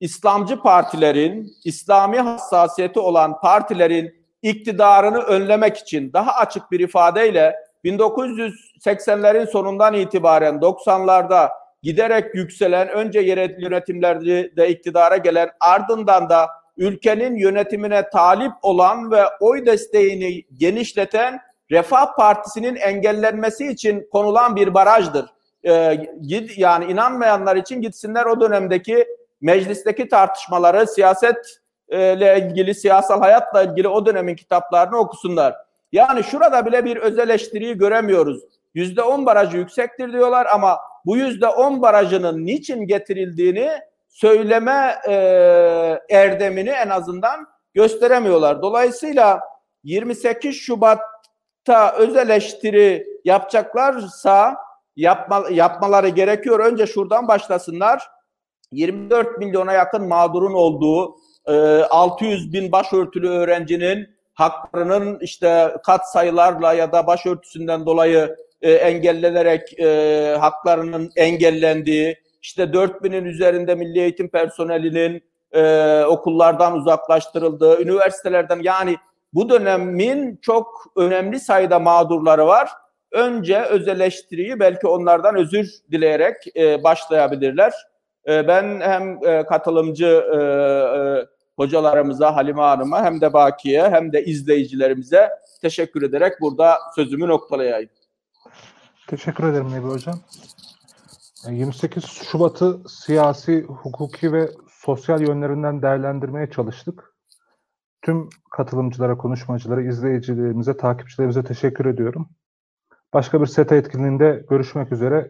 İslamcı partilerin, İslami hassasiyeti olan partilerin iktidarını önlemek için daha açık bir ifadeyle 1980'lerin sonundan itibaren 90'larda giderek yükselen önce yönetimlerde de iktidara gelen ardından da ülkenin yönetimine talip olan ve oy desteğini genişleten Refah Partisi'nin engellenmesi için konulan bir barajdır. Ee, yani inanmayanlar için gitsinler o dönemdeki meclisteki tartışmaları, siyaset ile ilgili, siyasal hayatla ilgili o dönemin kitaplarını okusunlar. Yani şurada bile bir öz eleştiriyi göremiyoruz. Yüzde on barajı yüksektir diyorlar ama bu yüzde on barajının niçin getirildiğini söyleme e, erdemini en azından gösteremiyorlar. Dolayısıyla 28 Şubat'ta öz eleştiri yapacaklarsa yapma, yapmaları gerekiyor. Önce şuradan başlasınlar. 24 milyona yakın mağdurun olduğu 600 ee, bin başörtülü öğrencinin haklarının işte kat sayılarla ya da başörtüsünden dolayı e, engellenerek e, haklarının engellendiği, işte 4 binin üzerinde milli eğitim personelinin e, okullardan uzaklaştırıldığı, üniversitelerden yani bu dönemin çok önemli sayıda mağdurları var. Önce öz eleştiriyi belki onlardan özür dileyerek e, başlayabilirler. E, ben hem e, katılımcı e, e, hocalarımıza, Halime Hanım'a hem de Baki'ye hem de izleyicilerimize teşekkür ederek burada sözümü noktalayayım. Teşekkür ederim Nebi Hocam. 28 Şubat'ı siyasi, hukuki ve sosyal yönlerinden değerlendirmeye çalıştık. Tüm katılımcılara, konuşmacılara, izleyicilerimize, takipçilerimize teşekkür ediyorum. Başka bir SETA etkinliğinde görüşmek üzere.